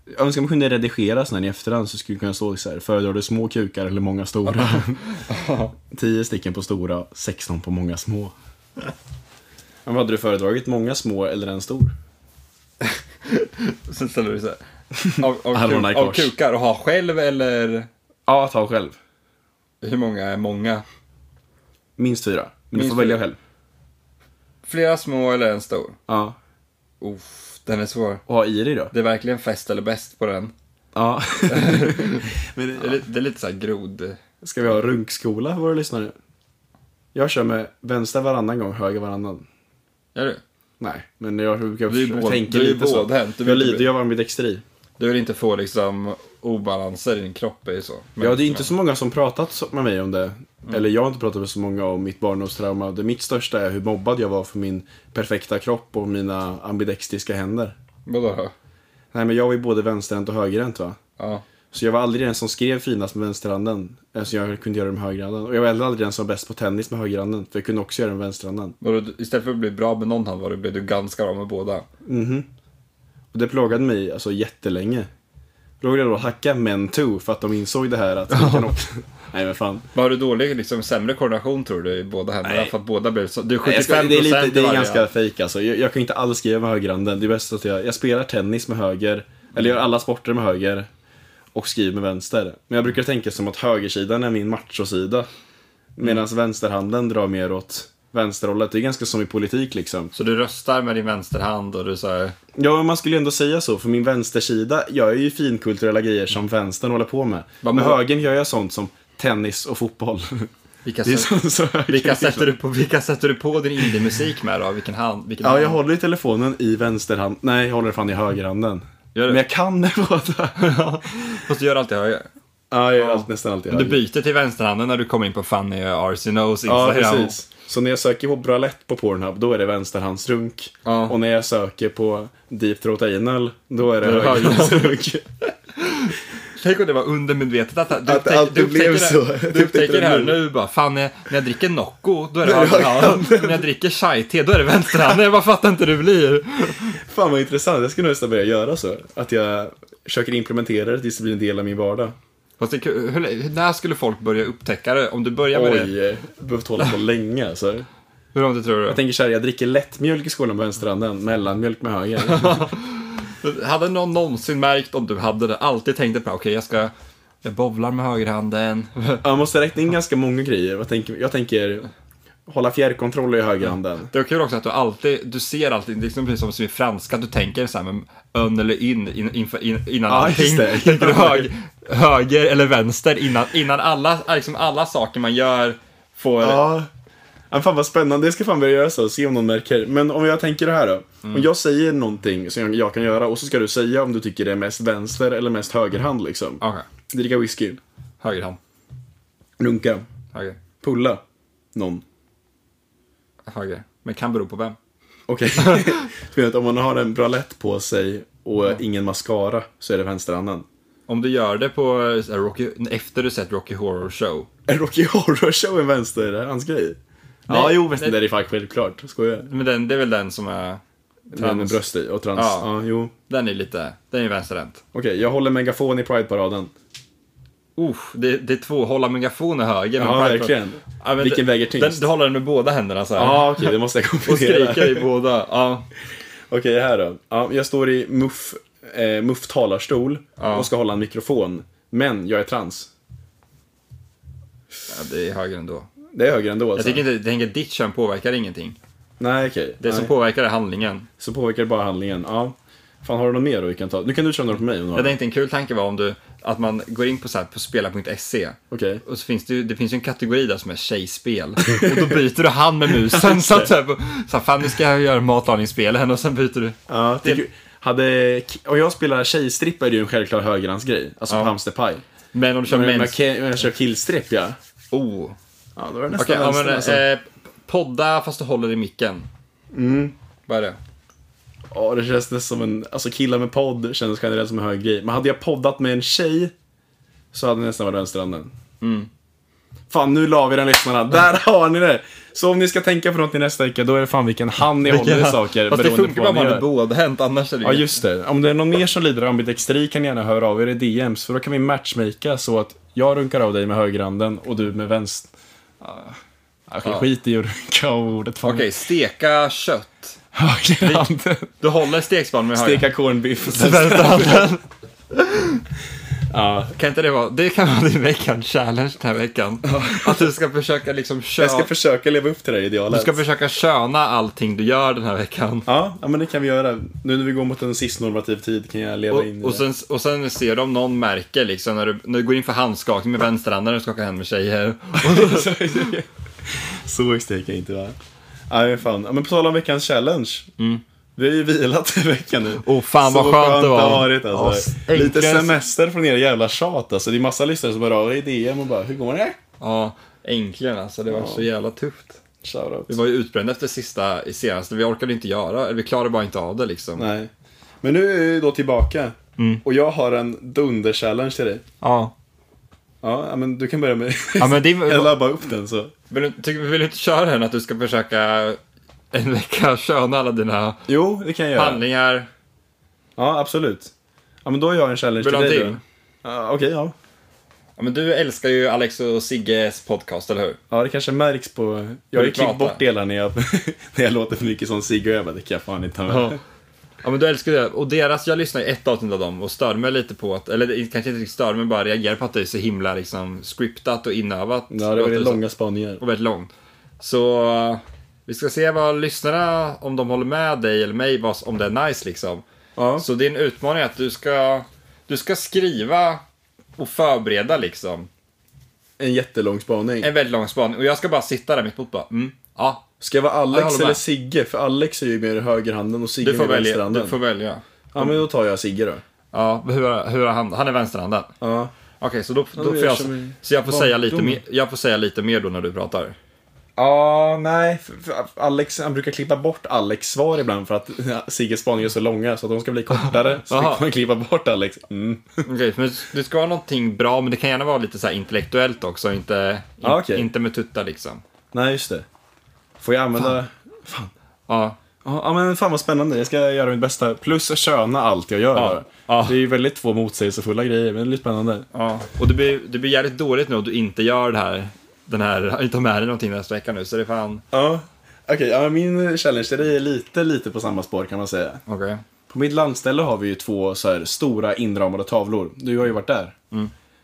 Jag önskar man kunde redigera sådana i efterhand så skulle det kunna stå så här. Föredrar du små kukar eller många stora? 10 stycken på stora, 16 på många små. Men hade du föredragit? Många små eller en stor? Sen ställer du så här. Av, av, kuk, av kukar och ha själv eller Ja, ta själv. hur många är många? Minst fyra. Men du Minst får välja själv. Flera små eller en stor? Ja. Uff, den är svår. Och ha i dig då. Det är verkligen fest eller bäst på den. Ja. Det är, li- det är lite så här grod... Ska vi ha runkskola för våra lyssnare? Jag kör med vänster varannan gång, höger varannan. Gör du? Nej, men jag brukar Du är båd- tänka du är lite så. du Jag lider ju av ambidexteri. Du vill inte få liksom obalanser i din kropp är ju så. Men- Ja, det är inte så många som pratat med mig om det. Mm. Eller jag har inte pratat med så många om mitt barndomstrauma. Det mitt största är hur mobbad jag var för min perfekta kropp och mina ambidextriska händer. Vadå då? Nej, men jag var ju både vänsterhänt och högerhänt va. Ja. Så jag var aldrig den som skrev finast med vänsterhanden. Alltså jag kunde göra det med högerhanden. Och jag var heller aldrig den som var bäst på tennis med högerhanden. För jag kunde också göra det med vänsterhanden. Du- istället för att bli bra med någon hand var du, blev du ganska bra med båda. Och det plågade mig alltså jättelänge. Då ville jag då hacka men too för att de insåg det här att vi kan också... Nej men fan. Var du dålig, liksom sämre koordination tror du i båda händerna? Nej. För att båda blev så... Du är Nej, jag 75 ska, det är, lite, det är ganska fejk alltså. Jag, jag kan inte alls skriva med högerhanden. Det är bäst att jag, jag spelar tennis med höger. Eller gör alla sporter med höger. Och skriver med vänster. Men jag brukar tänka som att högersidan är min machosida. Medan vänsterhanden drar mer åt vänsterhållet. Det är ganska som i politik liksom. Så du röstar med din vänsterhand och du säger Ja, men man skulle ju ändå säga så. För min vänstersida gör ju finkulturella grejer som vänstern håller på med. Vad med högern gör jag sånt som tennis och fotboll. vilka, så, vilka, sätter du på, vilka sätter du på din indie-musik med då? Vilken hand? Vilken Ja, hand? jag håller i telefonen i vänsterhand. Nej, jag håller den fan i högerhanden. Du? Men jag kan det båda. Fast du gör alltid höger. Ja, jag gör allt, nästan alltid Du höger. byter till vänsterhanden när du kommer in på Fanny Arsenos Ja, Instagram. precis. Så när jag söker på bralett på Pornhub, då är det vänsterhandsrunk. Ja. Och när jag söker på Deep Throat Anal, då är det Då är det högerhandsrunk. Tänk om det var undermedvetet att, du Att alltid du upptäcker blev så. Du Du upptäcker här nu. bara, fan när, jag dricker Nocco, då är det Då är det högerhand. När jag dricker chai-te, då är det vänsterhanden. Jag bara fattar inte hur det blir. Fan vad intressant, jag ska nog nästan börja göra så. Att jag försöker implementera det tills det blir en del av min vardag. Fast när skulle folk börja upptäcka det? Om du börjar med det, Oj, har behövt hålla på länge alltså. hur långt tror du? Jag tänker så här, jag dricker lättmjölk i skolan med vänsterhanden, mellanmjölk med höger. Hade någon någonsin märkt om du hade det, alltid tänkte på, okej jag ska, jag bowlar med högerhanden. Jag måste räkna in ganska många grejer. Vad tänker, jag tänker hålla fjärrkontroll i högerhanden. Det är kul också att du alltid, du ser alltid, det är liksom precis som i franska, du tänker så här med ön eller in, in, inför- in innan Ja, allting. Tänker du hög, höger eller vänster innan, innan alla, liksom alla saker man gör får... Ja. Ja, fan vad spännande, det ska fan börja göra så, se om någon märker. Men om jag tänker det här då. Om jag säger någonting som jag, jag kan göra och så ska du säga om du tycker det är mest vänster eller mest högerhand liksom. Okej, Dricka whisky, högerhand. runka, Höger. pulla, någon. Höger. Men kan bero på vem. Okej. Att om man har en bralett på sig och ingen mascara så är det vänsterhanden. Om du gör det på eh, Rocky, efter du sett Rocky Horror Show. En Rocky Horror Show en vänsterhandsgrej? Ja, jo, är det fan självklart. Skojar. Men den, det är väl den som är... Trans. Med bröst i och trans. Ja. Ja, jo. Den är lite, den är vänsterhänt. Okej, jag håller megafon i Pride-paraden. Usch, det, det är två, hålla megafon är höger. Ja, verkligen. Ja, Vilken väger tyngst? Den, du håller den med båda händerna så här. Ja, okej, det måste jag Och kombinera. skrika i båda. Ja. Okej, här då. Ja, jag står i muff, eh, muff talarstol Ja. och ska hålla en mikrofon. Men jag är trans. Ja, det är höger ändå. Det är höger ändå Jag alltså. tycker inte, jag tänker ditt kön påverkar ingenting. Nej, okej. Det Nej. som påverkar är handlingen. Så påverkar det bara handlingen. Ja. Fan, har du något mer då vi kan ta? Nu kan du köra något på mig om. Jag tänkte en kul tanke var om du, att man går in på, så här, på spela.se Okej. och så finns det ju, det finns ju en kategori där som är tjejspel. Och då byter du hand med musen. så att så här, på- så här, fan nu ska jag göra matlagningsspelen och sen byter du. Ja, Det- tycker, hade, och jag spelar tjejstrippa är det ju en självklar högerhandsgrej. Alltså Ja. på hamsterpaj. Men om du kör Men mens... jag, jag kör killstripp ja. Oh. Ja, då är det Okej, nästan ja, vänster men, alltså. eh, podda fast du håller i micken. Mm. Vad är det? Ja, det känns nästan som en... Alltså killar med podd känns generellt som en hög grej. Men hade jag poddat med en tjej så hade det nästan varit vänsterhanden. Fan, nu la vi den lyssnarna. Där har ni det! Så om ni ska tänka på något i nästa vecka, då är det fan vilken hand ni håller i saker. Fast det beroende funkar på bara vad om ni man gör. bådhänt, annars är det Ja, ju- just det. Om det är någon mer som lider av ambidextri kan ni gärna höra av er i DMs, för då kan vi matchmaka så att jag runkar av dig med högerhanden och du med vänster. Ah, Okej, skit i att runka av ordet. Okej, steka kött. Högerhanden. Du håller stekspannen med höger. Steka corned beef. Vänsterhanden. Ja, Kan inte det vara, det kan vara din veckans challenge den här veckan. Att du ska försöka liksom köna, jag ska försöka leva upp till det här idealet. du ska försöka köna allting du gör den här veckan. Ja, ja, men det kan vi göra. Nu när vi går mot en cisnormativ tid kan jag leva in i Och, och, det. sen, och sen ser du om någon märker liksom när du, när du går in för handskakning med vänsterhanden när du skakar hand med tjejer. Så extremt kan jag inte vara. Ja, men fan. Ja, men på tal om veckans challenge. Vi har ju vilat en vecka nu. Mm. fan, Så vad skönt det var. varit alltså. Ja, Lite semester från er jävla tjat alltså. Det är massa lyssnare som hör av i DM och bara, hur går det? Ja, äntligen alltså. Det var så jävla tufft. Shoutout. Vi var ju utbrända efter sista, i senaste. Vi orkade inte göra, eller vi klarade bara inte av det liksom. Nej. Men nu är vi då tillbaka. Mm. Och jag har en dunder-challenge till dig. Ja. Ja, ja, men du kan börja med... Ja, men det, jag la bara upp den så. vill, du, tycker- vill du inte köra den att du ska försöka en vecka köna alla dina Jo, det kan jag göra. handlingar? Ja, absolut. Ja, men då har jag en challenge Vill du till ha dig en då. till? Ja, Okej, ja. Ja, men du älskar ju Alex och Sigges podcast, eller hur? Ja, det kanske märks på... Jag har ju du klippt bort delar när jag, när jag låter för mycket som Sigge och jag bara, det kan jag fan inte ha med. Ja men du älskar det. Och deras, jag lyssnade i ett avsnitt av dem och störde mig lite på att, eller kanske inte riktigt störde mig, bara reagerade på att det är så himla liksom scriptat och inövat. Ja, det var Låter så. långa spaningar. Och väldigt långt. Så uh, vi ska se vad lyssnarna, om de håller med dig eller mig, vad, om det är nice liksom. Ja. Så din utmaning är att du ska, du ska skriva och förbereda liksom. En jättelång spaning. En väldigt lång spaning. Och jag ska bara sitta där mitt emot bara, mm, ja, Ska jag vara jag Alex håller eller. Sigge? För Alex är ju med högerhanden och Sigge du får välja. vänsterhanden. Du får välja. Ja, men då tar jag Sigge då. Ja, hur, hur är han? Han är vänsterhanden. Ja. Okej, så då, då får jag, så jag får, säga lite mer, jag får säga lite mer då när du pratar. Ja, nej. Alex, han brukar klippa bort Alex svar ibland för att Sigges spaningar är så långa så att de ska bli kortare. så Aha. får man klippa bort Alex. Mm. Okej, men det ska vara någonting bra, men det kan gärna vara lite så intellektuellt också, inte, in, Ja, okej. inte med tuttar liksom. Nej, just det. Får jag använda... Fan. Ja, Ja, men fan vad spännande. Jag ska göra mitt bästa. Plus köna allt jag gör. Ja. Ja. Det är ju väldigt två motsägelsefulla grejer, men det är lite spännande. ja. Och det blir, det blir jävligt dåligt nu om du inte gör det här, den här, inte har med dig någonting nästa vecka nu, så det är fan, Ja. Okej, ja, min challenge till dig är lite, lite på samma spår kan man säga. okej. På mitt landställe har vi ju två så här stora inramade tavlor. Du har ju varit där.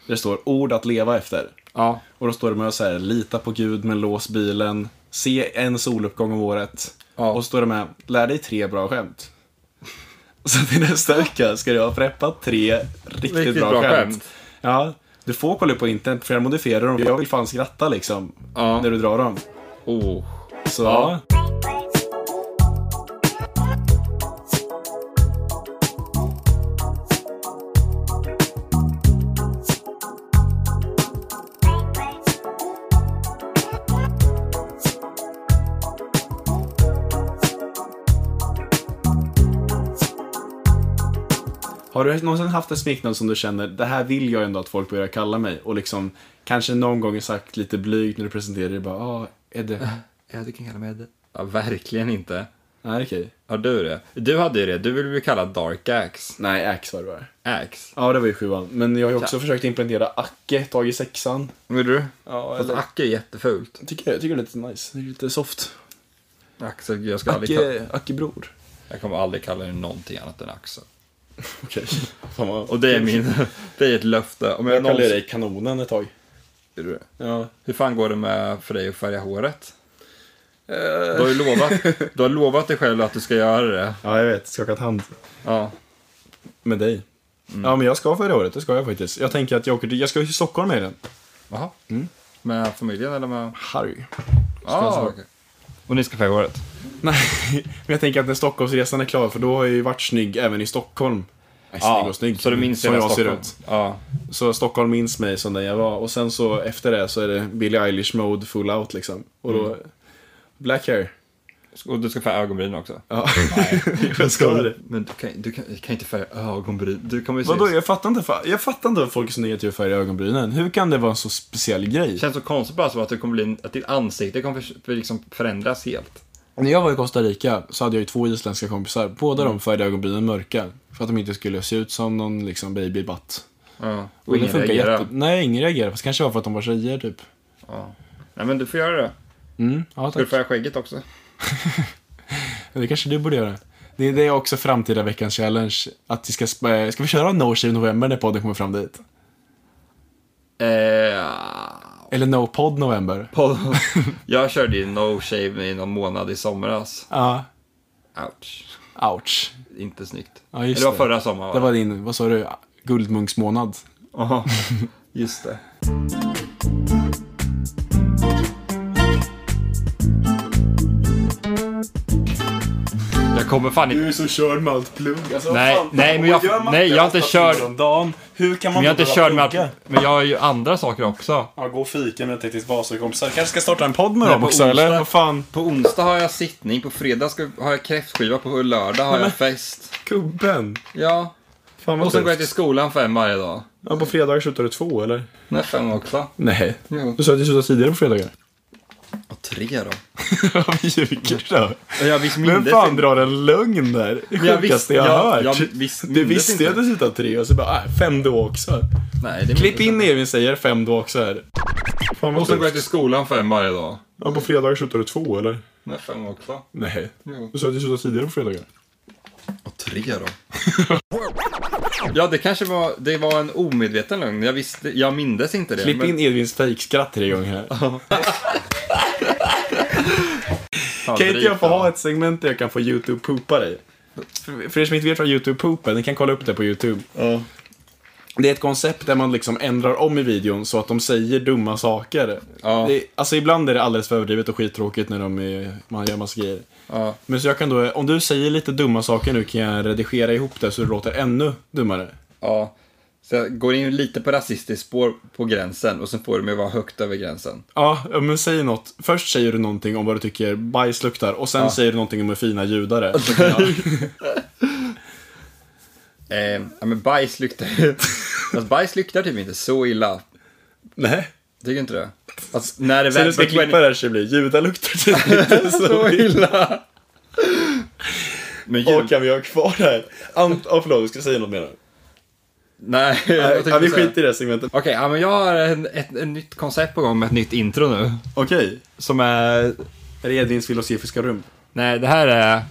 Det står ord att leva efter. Ja, Och då står det med så här, lita på Gud men lås bilen. Se en soluppgång om året. Ja. Och så står det med, lär dig tre bra skämt. Så till nästa vecka ska jag ha preppat tre riktigt, Riktigt bra, bra skämt. skämt. Ja, du får kolla på internet för jag modifierar dem. Jag vill fan skratta liksom. Ja. När du drar dem. oh. Så Ja. Du någonsin haft ett smeknamn som du känner, det här vill jag ändå att folk börjar kalla mig? Och liksom, kanske någon gång sagt lite blygt när du presenterar dig, bara, ah, Edde. Ja, du kan kalla mig det. Ja, verkligen inte. Nej, okej. Har du det? Du hade ju det, du ville bli kallad Dark Axe. Nej, Axe var det bara. Axe. Ja, det var ju sjuan. Men jag har ju också försökt implementera Acke tag i sexan. Vill du? Ja, Fast Acke är jättefult. Jag tycker, jag tycker det är lite nice. Det är lite soft. Axel, jag ska aldrig kalla, Acke, Acke bror. jag kommer aldrig kalla dig någonting annat än Axel. Okej. Och det är min, det är ett löfte. Om jag, Jag någonsin- dig kanonen ett tag. Är du det? Ja. Hur fan går det med för dig att färga håret? Du har ju lovat, du har lovat dig själv att du ska göra det. Ja, jag vet. Skakat hand. Ja. Med dig. Mm. Ja, men jag ska förra året. Det ska jag faktiskt. Jag tänker att jag åker till... Jag ska till Stockholm med den. Jaha. Med familjen eller med... Harry. Ah, okej. Och ni ska färga håret? Nej, men jag tänker att när Stockholmsresan är klar, för då har jag ju varit snygg även i Stockholm. Nej, snygg och snygg. Så du minns som jag ser Stockholm? ut. Ja. Så Stockholm minns mig som den jag var. Och sen så efter det så är det Billie Eilish mode full out liksom. Och då... Mm. Black hair. Och du ska färga ögonbryn också. Ja, jag ska det. Men du kan, du kan, du kan inte färga ögonbryn. Du kommer ju se... Vadå, jag fattar inte, jag fattar inte folk är så negativa färg i ögonbrynen. Hur kan det vara en så speciell grej? Det känns så konstigt bara som att, det kommer bli, att ditt ansikte kommer för, för liksom förändras helt. När jag var i Costa Rica så hade jag ju två isländska kompisar. Båda de färgade ögonbrynen mörka. För att de inte skulle se ut som någon liksom baby butt. Ja. Och, Och ingen funkar reagerar. jätte... Nej, ingen reagerar. Fast kanske var för att de var tjejer typ. Ja. Nej men du får göra det. Mm, ja Ska du tack. färga skägget också? Det kanske du borde göra. Det, det är också framtida veckans challenge. Att vi ska, sp- ska vi köra No Shave November när podden kommer fram dit? Eh, Eller No Pod November? på, jag körde ju no shave i någon månad i somras. Ja. Ouch. Ouch. Inte snyggt. Ja, just det var förra sommaren. Det var din, vad sa du, guldmunksmånad? Aha. Just det. kommer fan inte... är så körd med allt plugg. Alltså, Nej, fan, nej, men jag- nej, jag har inte kört- dagen. Hur kan man Men jag är inte körd med att... Men jag har ju andra saker också. Ja, gå och fika med Teknisk Vasakompisar. Kanske ska starta en podd med dem också, onsdag. eller? Vad fan? På onsdag har jag sittning, på fredag ska, har jag kräftskiva, på lördag har jag fest. Gubben. Ja. Fan Och sen går jag till skolan fem varje dag. Ja, på fredagar slutar du två, eller? Nej, fem också. Nej. Jo. Du sa att du slutar tidigare på fredagar. Tre då. Ljuger du då? Jag visst Vem fan inte. drar en lögn där? Det jag sjukaste visste- jag har jag- hört. jag visst du visste ju att du slutade tre och så bara, äh, fem då också. Nej, det Klipp in Evin säger fem då också här. Fan Och sen går jag till skolan fem varje dag. Ja, på fredagar slutar du två, eller? Nej, fem också. Nej. Jo. Du sa att du slutade tidigare på fredagar. Och tre då. ja, det kanske var, det var en omedveten lögn. Jag visste, jag mindes inte det. Klipp men- in Edvins fejkskratt tre gånger här. Kan inte jag få ha ett segment där jag kan få YouTube-poopa dig? För, för er som inte vet vad YouTube-poop är, ni kan kolla upp det på YouTube. Ja. Det är ett koncept där man liksom ändrar om i videon så att de säger dumma saker. Ja. Det, alltså ibland är det alldeles för överdrivet och skittråkigt när de är, man gör massa grejer. Ja. Men så jag kan då, om du säger lite dumma saker nu kan jag redigera ihop det så det låter ännu dummare. ja. Så jag går in lite på rasistiskt spår på gränsen och sen får du mig vara högt över gränsen. Ja, ja, men säg något. Först säger du någonting om vad du tycker bajs luktar och sen säger du någonting om hur fina judar är. Eh, ja, men bajs luktar Fast bajs luktar typ inte så illa. Nej. Tycker inte det? Alltså, när det Så väl... du ska klippa det här så blir judar luktar typ inte så så illa. Men Och ljud... kan vi ha kvar det här? Ant, oh, förlåt, du ska säga något mer nu. Nej, jag ja, vi skiter i det segmentet. Okej, ja, men jag har en, ett, ett nytt koncept på gång med ett nytt intro nu. Okej. Som är... Är det Edvins filosofiska rum? Nej, det här är...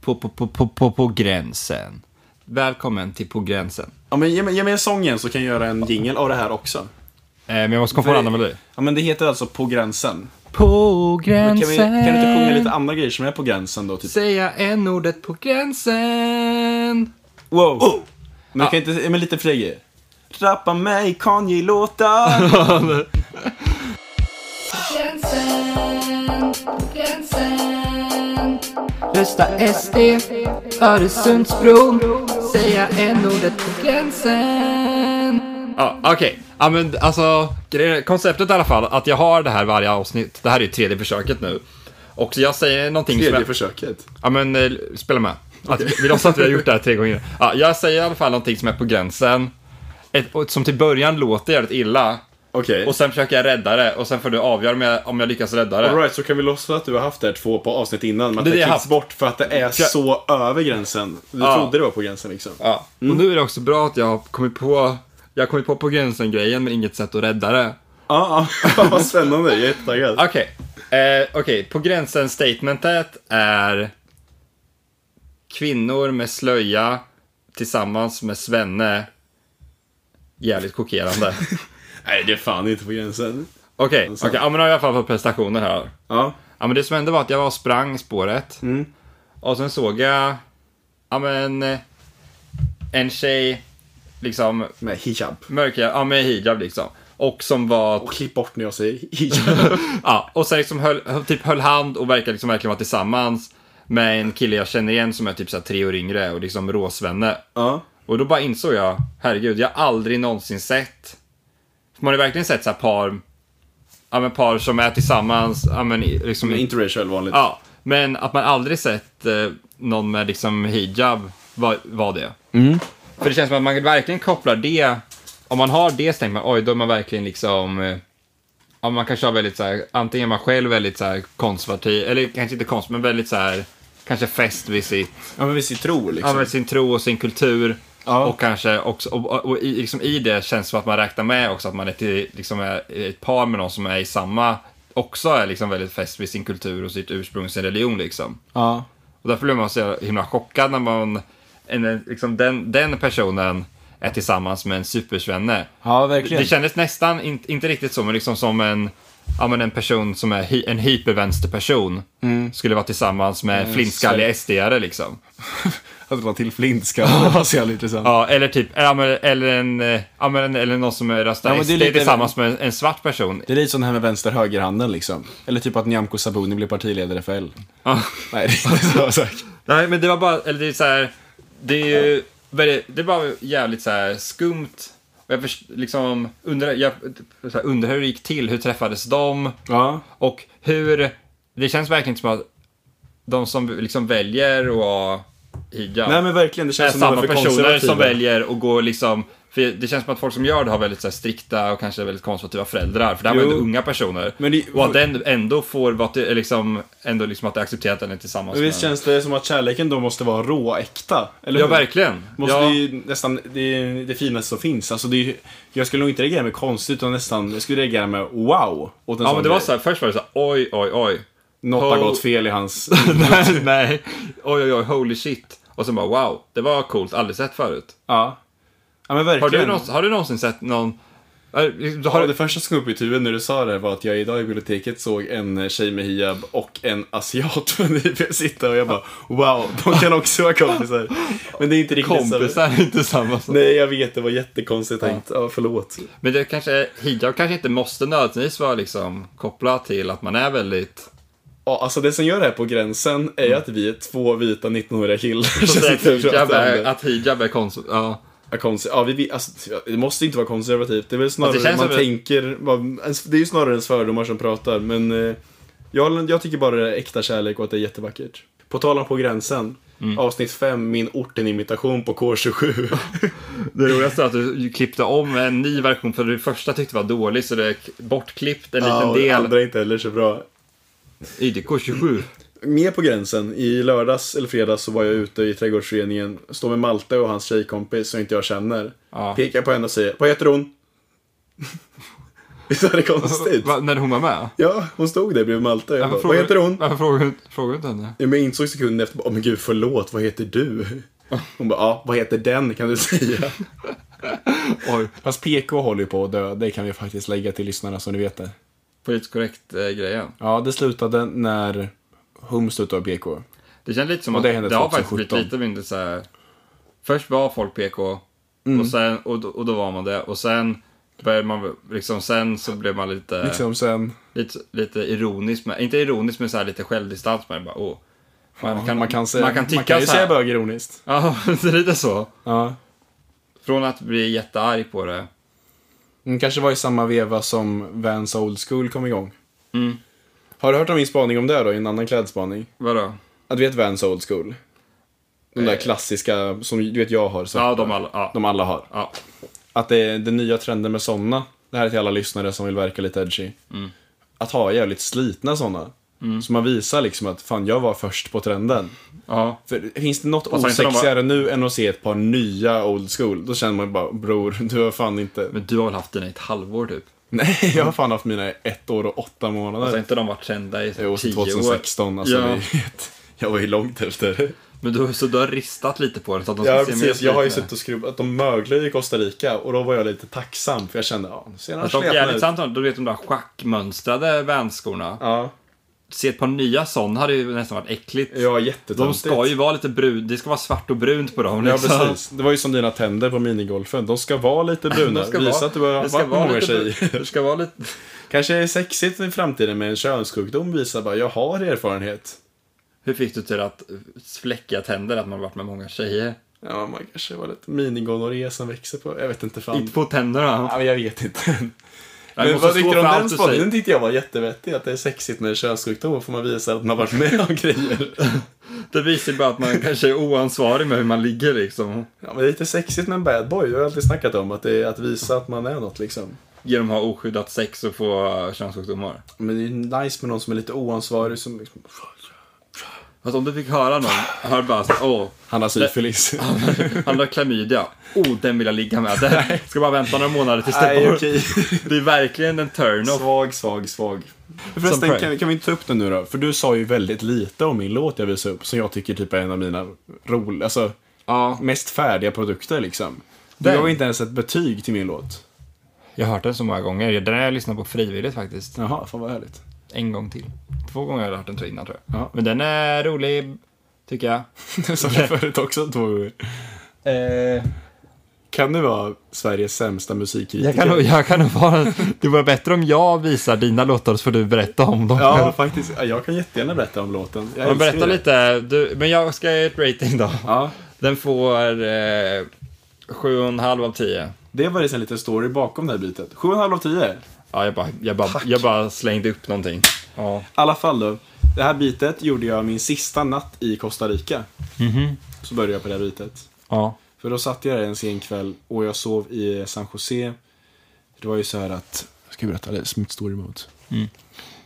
På, på, på, på, på, på gränsen. Välkommen till På gränsen. Ja, men ge mig, ge mig en sång igen så kan jag göra en jingle av det här också. Eh, men jag måste komma på en annan melodi. Ja, men det heter alltså På gränsen. På Men gränsen. kan, vi, kan du inte sjunga lite andra grejer som är på gränsen då? Typ? Säga en ordet på gränsen. Wow! Men kan inte, men lite grejer. Rappa mig Kanye-låtar. Rösta SD, Öresundsbron, säga en ordet på gränsen. Ja, okej. Ja, men alltså, konceptet i alla fall, att jag har det här varje avsnitt. Det här är ju tredje försöket nu. Och jag säger någonting som Tredje försöket. Ja, men eh, spela med. Att, vi låtsas att vi har gjort det här tre gånger. Ja, jag säger i alla fall någonting som är på gränsen. Ett, som till början låter jävligt illa. Okej. Och sen försöker jag rädda det. Och sen får du avgöra om jag, om jag lyckas rädda det. Alright, så kan vi låtsas att du har haft det här två på avsnitt innan, men Det är det, klipps haft. bort för att det är jag- så över gränsen. Du Ja. trodde det var på gränsen liksom. Ja. Och nu är det också bra att jag har kommit på jag har kommit på på gränsen-grejen, men inget sätt att rädda det. Ja, ja. vad spännande. Jag är jättetaggad. Okej, eh, okej. på gränsen-statementet är kvinnor med slöja tillsammans med svenne jävligt chockerande. Nej, det är fan inte på gränsen. Okej, okej, ja, men då har jag i alla fall fått prestationer här. Ja. Ja, men det som hände var att jag var och sprang spåret. Och sen såg jag, ja men, eh, en tjej, liksom, Med hijab. mörkare, ja med hijab liksom. Och som var Och klipp bort när jag säger hijab. Ja, och sen liksom höll- typ höll hand och verkade liksom verkligen vara tillsammans med en kille jag känner igen som är typ så tre år yngre och liksom råsvenne. ja. Och då bara insåg jag, herregud, jag har aldrig någonsin sett... Man har ju verkligen sett så här par, ja men par som är tillsammans, ja men liksom... Men interracial vanligt. Ja, Men att man aldrig sett eh, någon med liksom hijab var, var det. För det känns som att man verkligen kopplar det, om man har det så tänker man oj, då är man verkligen liksom, eh, ja, man kanske har väldigt så här, antingen är man själv väldigt så här konservativ, eller kanske inte konservativ, men väldigt så här, kanske fäst vid sitt Ja, men vid sin tro liksom. Ja, men sin tro och sin kultur. Ja. Och kanske också, och, och, och i, liksom i det känns det som att man räknar med också att man är, till, liksom är ett par med någon som är i samma, också är liksom väldigt fäst vid sin kultur och sitt ursprung, sin religion liksom. Ja. Och därför blir man så himla chockad när man, en, liksom den, den personen är tillsammans med en supersvenne. Ja, verkligen. Det kändes nästan, in, inte riktigt så, men liksom som en, ja, men en person som är hy, en hypervänsterperson. Skulle vara tillsammans med Mm, flintskalliga SD-are liksom. Att dra till flintska. Det så jävla intressant. Ja, eller typ, ja, men, eller, en, ja, men, eller någon som röstar Ja, är SD lite- tillsammans med en, en svart person. Det är lite som det här med vänster-högerhanden liksom. Eller typ att Nyamko Sabuni blir partiledare för L. Ja. Nej, det är inte så sagt. Nej, men det var bara, eller det är så här, det är ju, det var jävligt så här skumt. Jag först, liksom, undrar, jag, här, undrar hur det gick till, hur träffades de? Ja. Och hur, det känns verkligen som att de som liksom väljer att hijab Nej men verkligen, det är känns som de samma är för personer konservativa. som väljer att gå liksom för det känns som att folk som gör det har väldigt så här, strikta och kanske väldigt konservativa föräldrar. För det här var Jo. ändå unga personer. Men det- och att den ändå får vara till, liksom, ändå liksom att det accepterat den är tillsammans Men visst med känns det som att kärleken då måste vara råäkta? Eller Ja, hur? verkligen. Måste ja. det nästan, det är det finaste som finns. Alltså det är, jag skulle nog inte reagera med konstigt, utan nästan, jag skulle reagera med wow. Åt en Ja, sån men det var grej. så här, först var det så här, oj, oj, oj. Något har gått fel i hans... nej, nej. Oj, oj, oj, holy shit. Och sen bara, wow, det var coolt, aldrig sett förut. ja. Ja men Har verkligen. du, någonsin, har du någonsin sett någon... Har Har det du, första som kom upp i huvudet när du sa det var att jag idag i biblioteket såg en tjej med hijab och en asiat sitta och jag bara wow, de kan också vara kompisar. Men det är inte riktigt så. kompisar är inte samma sak. Nej, jag vet, det var jättekonstigt tänkt. Ja, förlåt. Men det kanske, hijab kanske inte måste nödvändigtvis vara liksom kopplat till att man är väldigt... Ja, alltså det som gör det här på gränsen är ju att vi är två vita 1900 killar som att sitter och hijab pratar är, det. att hijab är konstigt. Ja. Ja, konser- ja, vi, alltså, ja, det måste inte vara konservativt. Det är väl snarare Alltså, det känns man som- tänker, det är ju snarare ens fördomar som pratar. Men eh, jag, jag tycker bara det är äkta kärlek och att det är jättevackert. På tal om på gränsen. Mm. Avsnitt 5, min orten-imitation på K27. Det roligaste är att du klippte om en ny version för du första tyckte var dålig så det är bortklippt en ja, liten det del. andra är inte heller så bra. IDK27. Med på gränsen, i lördags eller fredags så var jag ute i trädgårdsföreningen, står med Malte och hans tjejkompis som inte jag känner. Ja. Pekar på henne och säger, vad heter hon? Visst är det konstigt? Va, när hon var med? Ja, hon stod där bredvid Malte. Jag bara, Varför vad frågar- heter hon? Varför frågar du- frågar inte henne? Ja, Men jag insåg sekunden efter, åh men gud förlåt, vad heter du? Hon bara, ja, vad heter den kan du säga? Oj, Fast PK håller ju på att dö, det kan vi faktiskt lägga till lyssnarna så ni vet det. Politiskt korrekt eh, grejen. Ja, det slutade när Hum slutade av PK. Det känns lite som Och att det det, hände har faktiskt blivit 2017. lite mindre så här. Först var folk PK Mm. och, sen, och, då- och då var man det. Och sen började man liksom, sen så blev man lite, Liksom sen, lite, lite ironisk, med, inte ironisk men så här lite självdistans med det. Bara, åh. Man, kan, man kan, säga, man kan tycka man kan ju så här. säga bög ironiskt. Ja, det är lite så. Ja. Från att bli jättearg på det. Den kanske var i samma veva som Vans Old School kom igång. Mm. Har du hört om min spaning om det då, i en annan klädspaning? Vadå? Att du vet Vans Old School? De där klassiska som du vet jag har. Så Ja, de alla. Ja. de alla har. ja. Att det är den nya trenden med såna. Det här är till alla lyssnare som vill verka lite edgy. Mm. Att ha jävligt slitna såna. Så man visar liksom att fan, jag var först på trenden. ja. För finns det något Fast de osexigare nu än att se ett par nya old school? Då känner man bara, bror, du har fan inte... Men du har väl haft den i ett halvår typ? Nej, jag har fan haft mina i ett år och åtta månader. Alltså inte de varit kända i Jo, tio så år? 2016, alltså Ja. Jag var ju långt efter. Men du, så du har ristat lite på den så att de ska Ja, se precis. Jag har ju suttit och skruvat. De möglade i Costa Rica och då var jag lite tacksam för jag kände, ja, nu ser de sletna jävligt ut. sant, du vet de där schackmönstrade Vanskorna. Ja, Se ett par nya sådana hade ju nästan varit äckligt. ja de jättetöntigt. ska ju vara lite brun, det ska vara svart och brunt på dem. Ja, liksom. precis. Det var ju som dina tänder på minigolfen. De ska vara lite bruna. De ska Visa vara- att du har varit många tjejer. Det ska vara lite... Kanske är sexigt i framtiden med en könssjukdom visar bara, jag har erfarenhet. Hur fick du till att fläckiga tänder, att man varit med många tjejer? Ja, man kanske var lite minigonorré som växer på, jag vet inte fan. Inte på tänderna. Ja, jag vet inte. Jag Men vad tyckte du om den spaningen? Den tyckte jag var jättevettig. Att det är sexigt med könssjukdom. Får man visa att man varit med om grejer. Det visar ju bara att man kanske är oansvarig med hur man ligger liksom. Ja, men det är lite sexigt med en bad boy. Det har jag alltid snackat om. Att det är att visa att man är något liksom. Genom att ha oskyddat sex och få könssjukdomar. Men det är ju nice med någon som är lite oansvarig. Som liksom, Fast om du fick höra någon, hör bara så, åh, han har syfilis. han har klamydia. Oh, den vill jag ligga med. Den. Ska bara vänta några månader tills det bort. okej. Det är verkligen en turn-off. Svag, svag, svag. Förresten, kan, kan vi inte ta upp den nu då? För du sa ju väldigt lite om min låt jag visade upp. Som jag tycker typ är en av mina roliga, alltså Ja, mest färdiga produkter liksom. Du gav inte ens ett betyg till min låt. jag har hört den så många gånger. Den har jag lyssnat på frivilligt faktiskt. Jaha, fan vad härligt. En gång till. Två gånger har jag hört den tror jag innan tror jag. Ja. Men den är rolig, tycker jag. Det sa jag förut också två gånger. Eh, Kan du vara Sveriges sämsta musikkritiker? jag, kan nog, jag kan nog vara... Det vore bättre om jag visar dina låtar så får du berätta om dem. Ja, faktiskt. Ja, Jag kan jättegärna berätta om låten. Jag Men berätta det. lite, du, men jag ska ge ett rating då. Ja, Den får eh, 7,5 av 10. det var det en liten story bakom det här bitet. 7,5 av 10. Ja, jag bara, jag, bara, jag bara slängde upp någonting. Ja. I alla fall då. Det här bitet gjorde jag min sista natt i Costa Rica. Så började jag på det här bitet. Ja. För då satt jag där en sen kväll och jag sov i San Jose. Det var ju så här att, jag ska berätta, det är mitt story mode.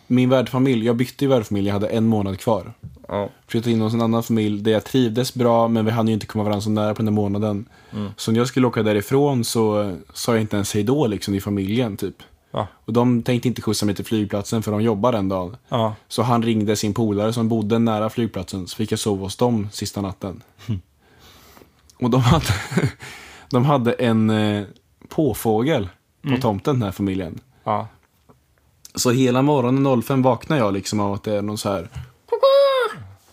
Min värdfamilj, jag bytte ju värdfamilj, jag hade en månad kvar. Ja. Flyttade in hos en annan familj där jag trivdes bra, men vi hann ju inte komma varandra så nära på den där månaden. Så när jag skulle åka därifrån så sa jag inte ens hejdå liksom i familjen typ. Ja. Och de tänkte inte skjutsa mig till flygplatsen för de jobbar den dagen. Ja. Så han ringde sin polare som bodde nära flygplatsen, så fick jag sova hos dem sista natten. Och de hade, de hade en eh, påfågel på tomten, den här familjen. Ja. Så hela morgonen 05 vaknar jag liksom av att det är någon så här.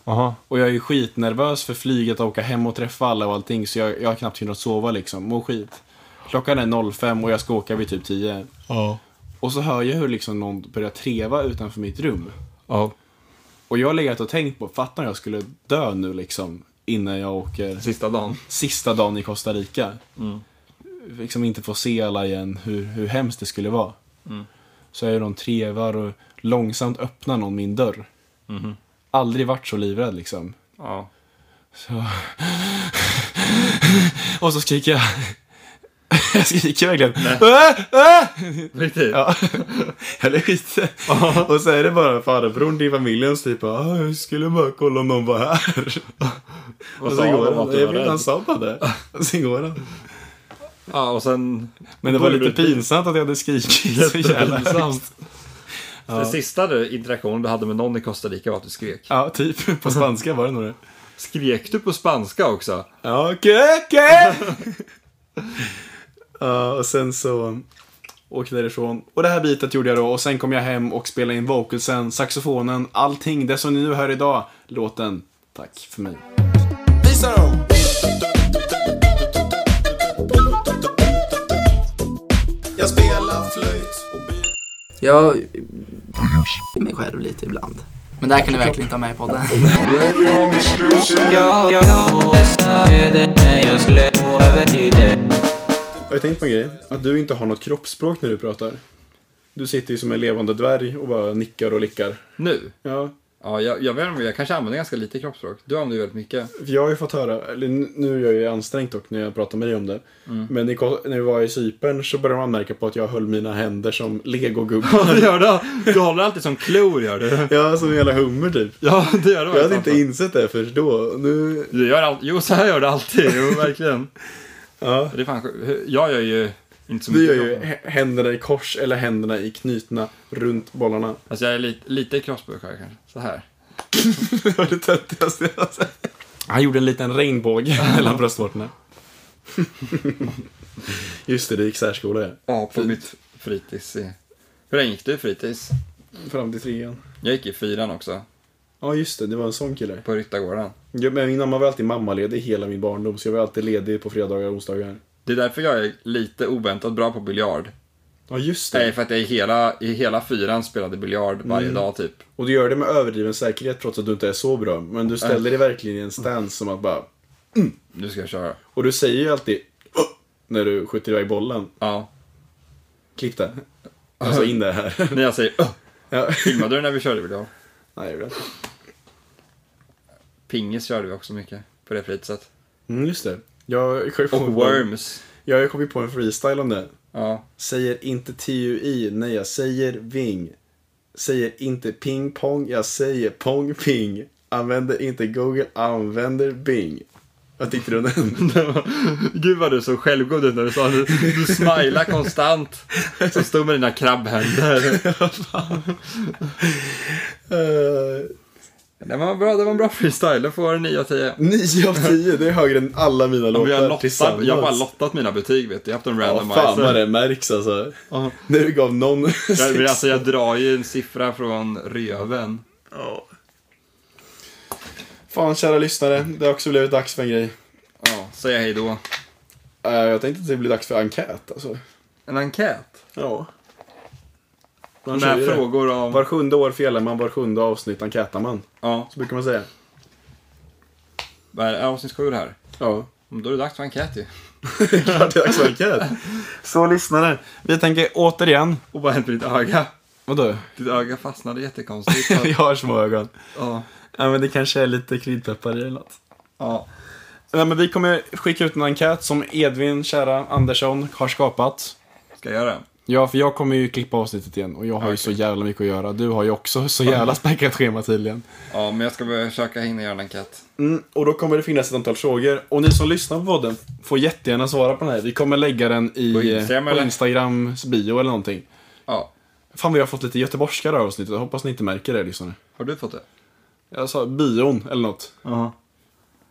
Aha. Och jag är ju skitnervös för flyget och åka hem och träffa alla och allting. Så jag, jag har knappt hunnit sova liksom. Mår skit. Klockan är 05 och jag ska åka vid typ 10. Ja. Och så hör jag hur liksom någon börjar treva utanför mitt rum. Ja. Och jag har legat och tänkt på, fattar om jag skulle dö nu liksom. Innan jag åker Sista dagen. sista dagen i Costa Rica. Liksom inte få se alla igen, hur, hur hemskt det skulle vara. Så är någon trevar och långsamt öppnar någon min dörr. Aldrig varit så livrädd liksom. Ja. Så... och så skriker jag. Jag skriker verkligen. Äh, äh! Riktigt? Ja. Eller skit Och så är det bara farbrorn i familjen som typ "Ah, jag skulle bara kolla om någon var här. Och sen går han. Jag vet han sa bara det. Och sen går han. Ja, och sen... Men det var lite pinsamt att jag hade skrikit så jävla högt. Jättepinsamt. Den sista du, interaktionen du hade med någon i Costa Rica var att du skrek. Ja, typ. På spanska var det nog det. Skrek du på spanska också? Ja, okej, okej! Ja, och sen så åkte jag därifrån. Och det här bitet gjorde jag då. Och sen kom jag hem och spelade in vocalsen, saxofonen, allting. Det som ni nu hör idag, låten. Tack för mig. Visa dem! Jag spelar flöjt och Jag är mig själv lite ibland. Men det här kan ni verkligen inte ha med i podden. Jag, jag, jag, jag skulle gå över till dig Jag har tänkt på en grej. Att du inte har något kroppsspråk när du pratar. Du sitter ju som en levande dvärg och bara nickar och lickar. Nu? Ja, Ja, jag, jag vet inte, jag kanske använder ganska lite kroppsspråk. Du använder ju väldigt mycket. för jag har ju fått höra, eller nu är jag ju ansträngt dock när jag pratar med dig om det. Men i, Ko- när vi var i Cypern så började man märka på att jag höll mina händer som legogubbar. det gör du. Du håller alltid som klor, gör du. ja, som en jävla hummer typ. Ja, det gör du. Jag hade inte insett det först då. Nu, Du gör allt. Jo, så här gör du alltid. Jo, verkligen. ja. Det är fan. Jag gör ju inte så Du mycket gör ju händerna i kors eller händerna i knutna runt bollarna. Alltså jag är lite, lite här kanske. Så här. Det var det töntigaste jag har sett. Han gjorde en liten regnbåge mellan bröstvårtorna. Just det, det gick särskola ja. Ja, på mitt fritids. Hur länge gick du fritids? Fram till trean. Jag gick i fyran också. Ja, just det. Det var en sån kille. På Ryttargården. Ja, men min mamma var alltid mammaledig hela min barndom, så jag var alltid ledig på fredagar och onsdagar. Det är därför jag är lite oväntat bra på biljard. Ja, just Det det. för att jag i hela, i hela fyran spelade biljard varje dag typ. Och du gör det med överdriven säkerhet trots att du inte är så bra. Men du ställer dig verkligen i en stance som att bara... Nu ska jag köra. Och du säger ju alltid när du skjuter iväg bollen. Ja. Klipp det. Alltså in det här. När jag säger. Ja. Filmade du när vi körde video? Nej, det gjorde jag inte. Pingis körde vi också mycket på det fritidssätt. Mm, just det. Jag kom på, Och Worms. Jag har kommit på en freestyle om det. Ja. Säger inte TUI, nej jag säger ving. Säger inte ping pong, jag säger pong ping. Använder inte Google, använder Bing. Vad tyckte du om den? Gud vad du så självgod ut när du sa det. Du smilar konstant. Så stod med dina krabbhänder. Uh, Det var bra, det var en bra freestyle. Du får 9 av 10. 9 av 10, det är högre än alla mina låtar jag, lottat, tillsammans. jag har bara lottat mina betyg vet du. Jag har haft en Ja, randomizer. fan vad det märks alltså. Ja. När du gav någon Jag, alltså, jag drar ju en siffra från röven. Ja. Fan kära lyssnare, det har också blivit dags för en grej. Ja, säg hej då. Eh, jag tänkte att det blir dags för enkät alltså. En enkät? Ja. Man Med frågor om... Var sjunde år felar man, var sjunde avsnitt enkätar man. Ja, Så brukar man säga. vad är det? Avsnitt sju det här. Ja. Då är det dags för enkät ju. Klart det är dags för enkät. Så lyssnare, vi tänker återigen. Och vad hände med ditt öga? Vadå? Ditt öga fastnade jättekonstigt. Så... Jag har små ögon. ja. Ja men det kanske är lite kryddpeppar i eller något. ja. Ja, men vi kommer skicka ut en enkät som Edvin, kära Andersson, har skapat. Ska jag göra det? Ja, för jag kommer ju klippa avsnittet igen och jag har ju så jävla mycket att göra. Du har ju också så jävla späckat schema tydligen. Ja, men jag ska försöka hinna göra en enkät. Mm, och då kommer det finnas ett antal frågor. Och ni som lyssnar på podden får jättegärna svara på den här. Vi kommer lägga den i, På Instagram, på eller? Instagrams bio eller någonting. Ja. Fan, vi har fått lite göteborgska det här avsnittet. Jag hoppas ni inte märker det, lyssnare. Har du fått det? Jag sa bion eller något. Ja.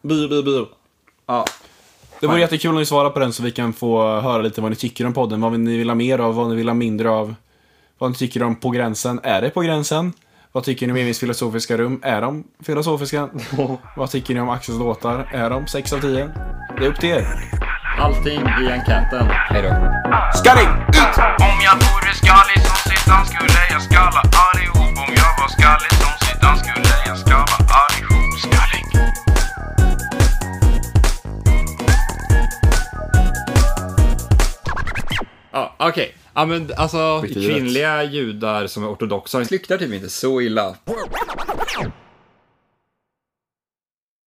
Bio, bio, bio. Ja. Det vore jättekul om ni svarar på den så vi kan få höra lite vad ni tycker om podden. Vad ni vill ha mer av, vad ni vill ha mindre av. Vad ni tycker om På gränsen. Är det På gränsen? Vad tycker ni om Emils filosofiska rum? Är de filosofiska? vad tycker ni om Axels låtar? Är de 6 av 10? Det är upp till er. Allting i enkäten. Hej då. Skallig! Om jag vore skallig som Zidane skulle jag skalla allihop Om jag var skallig som Zidane skulle jag skalla allihop Skallig Ja, okej. Ja, men alltså kvinnliga judar som är ortodoxa flyktar typ inte så illa.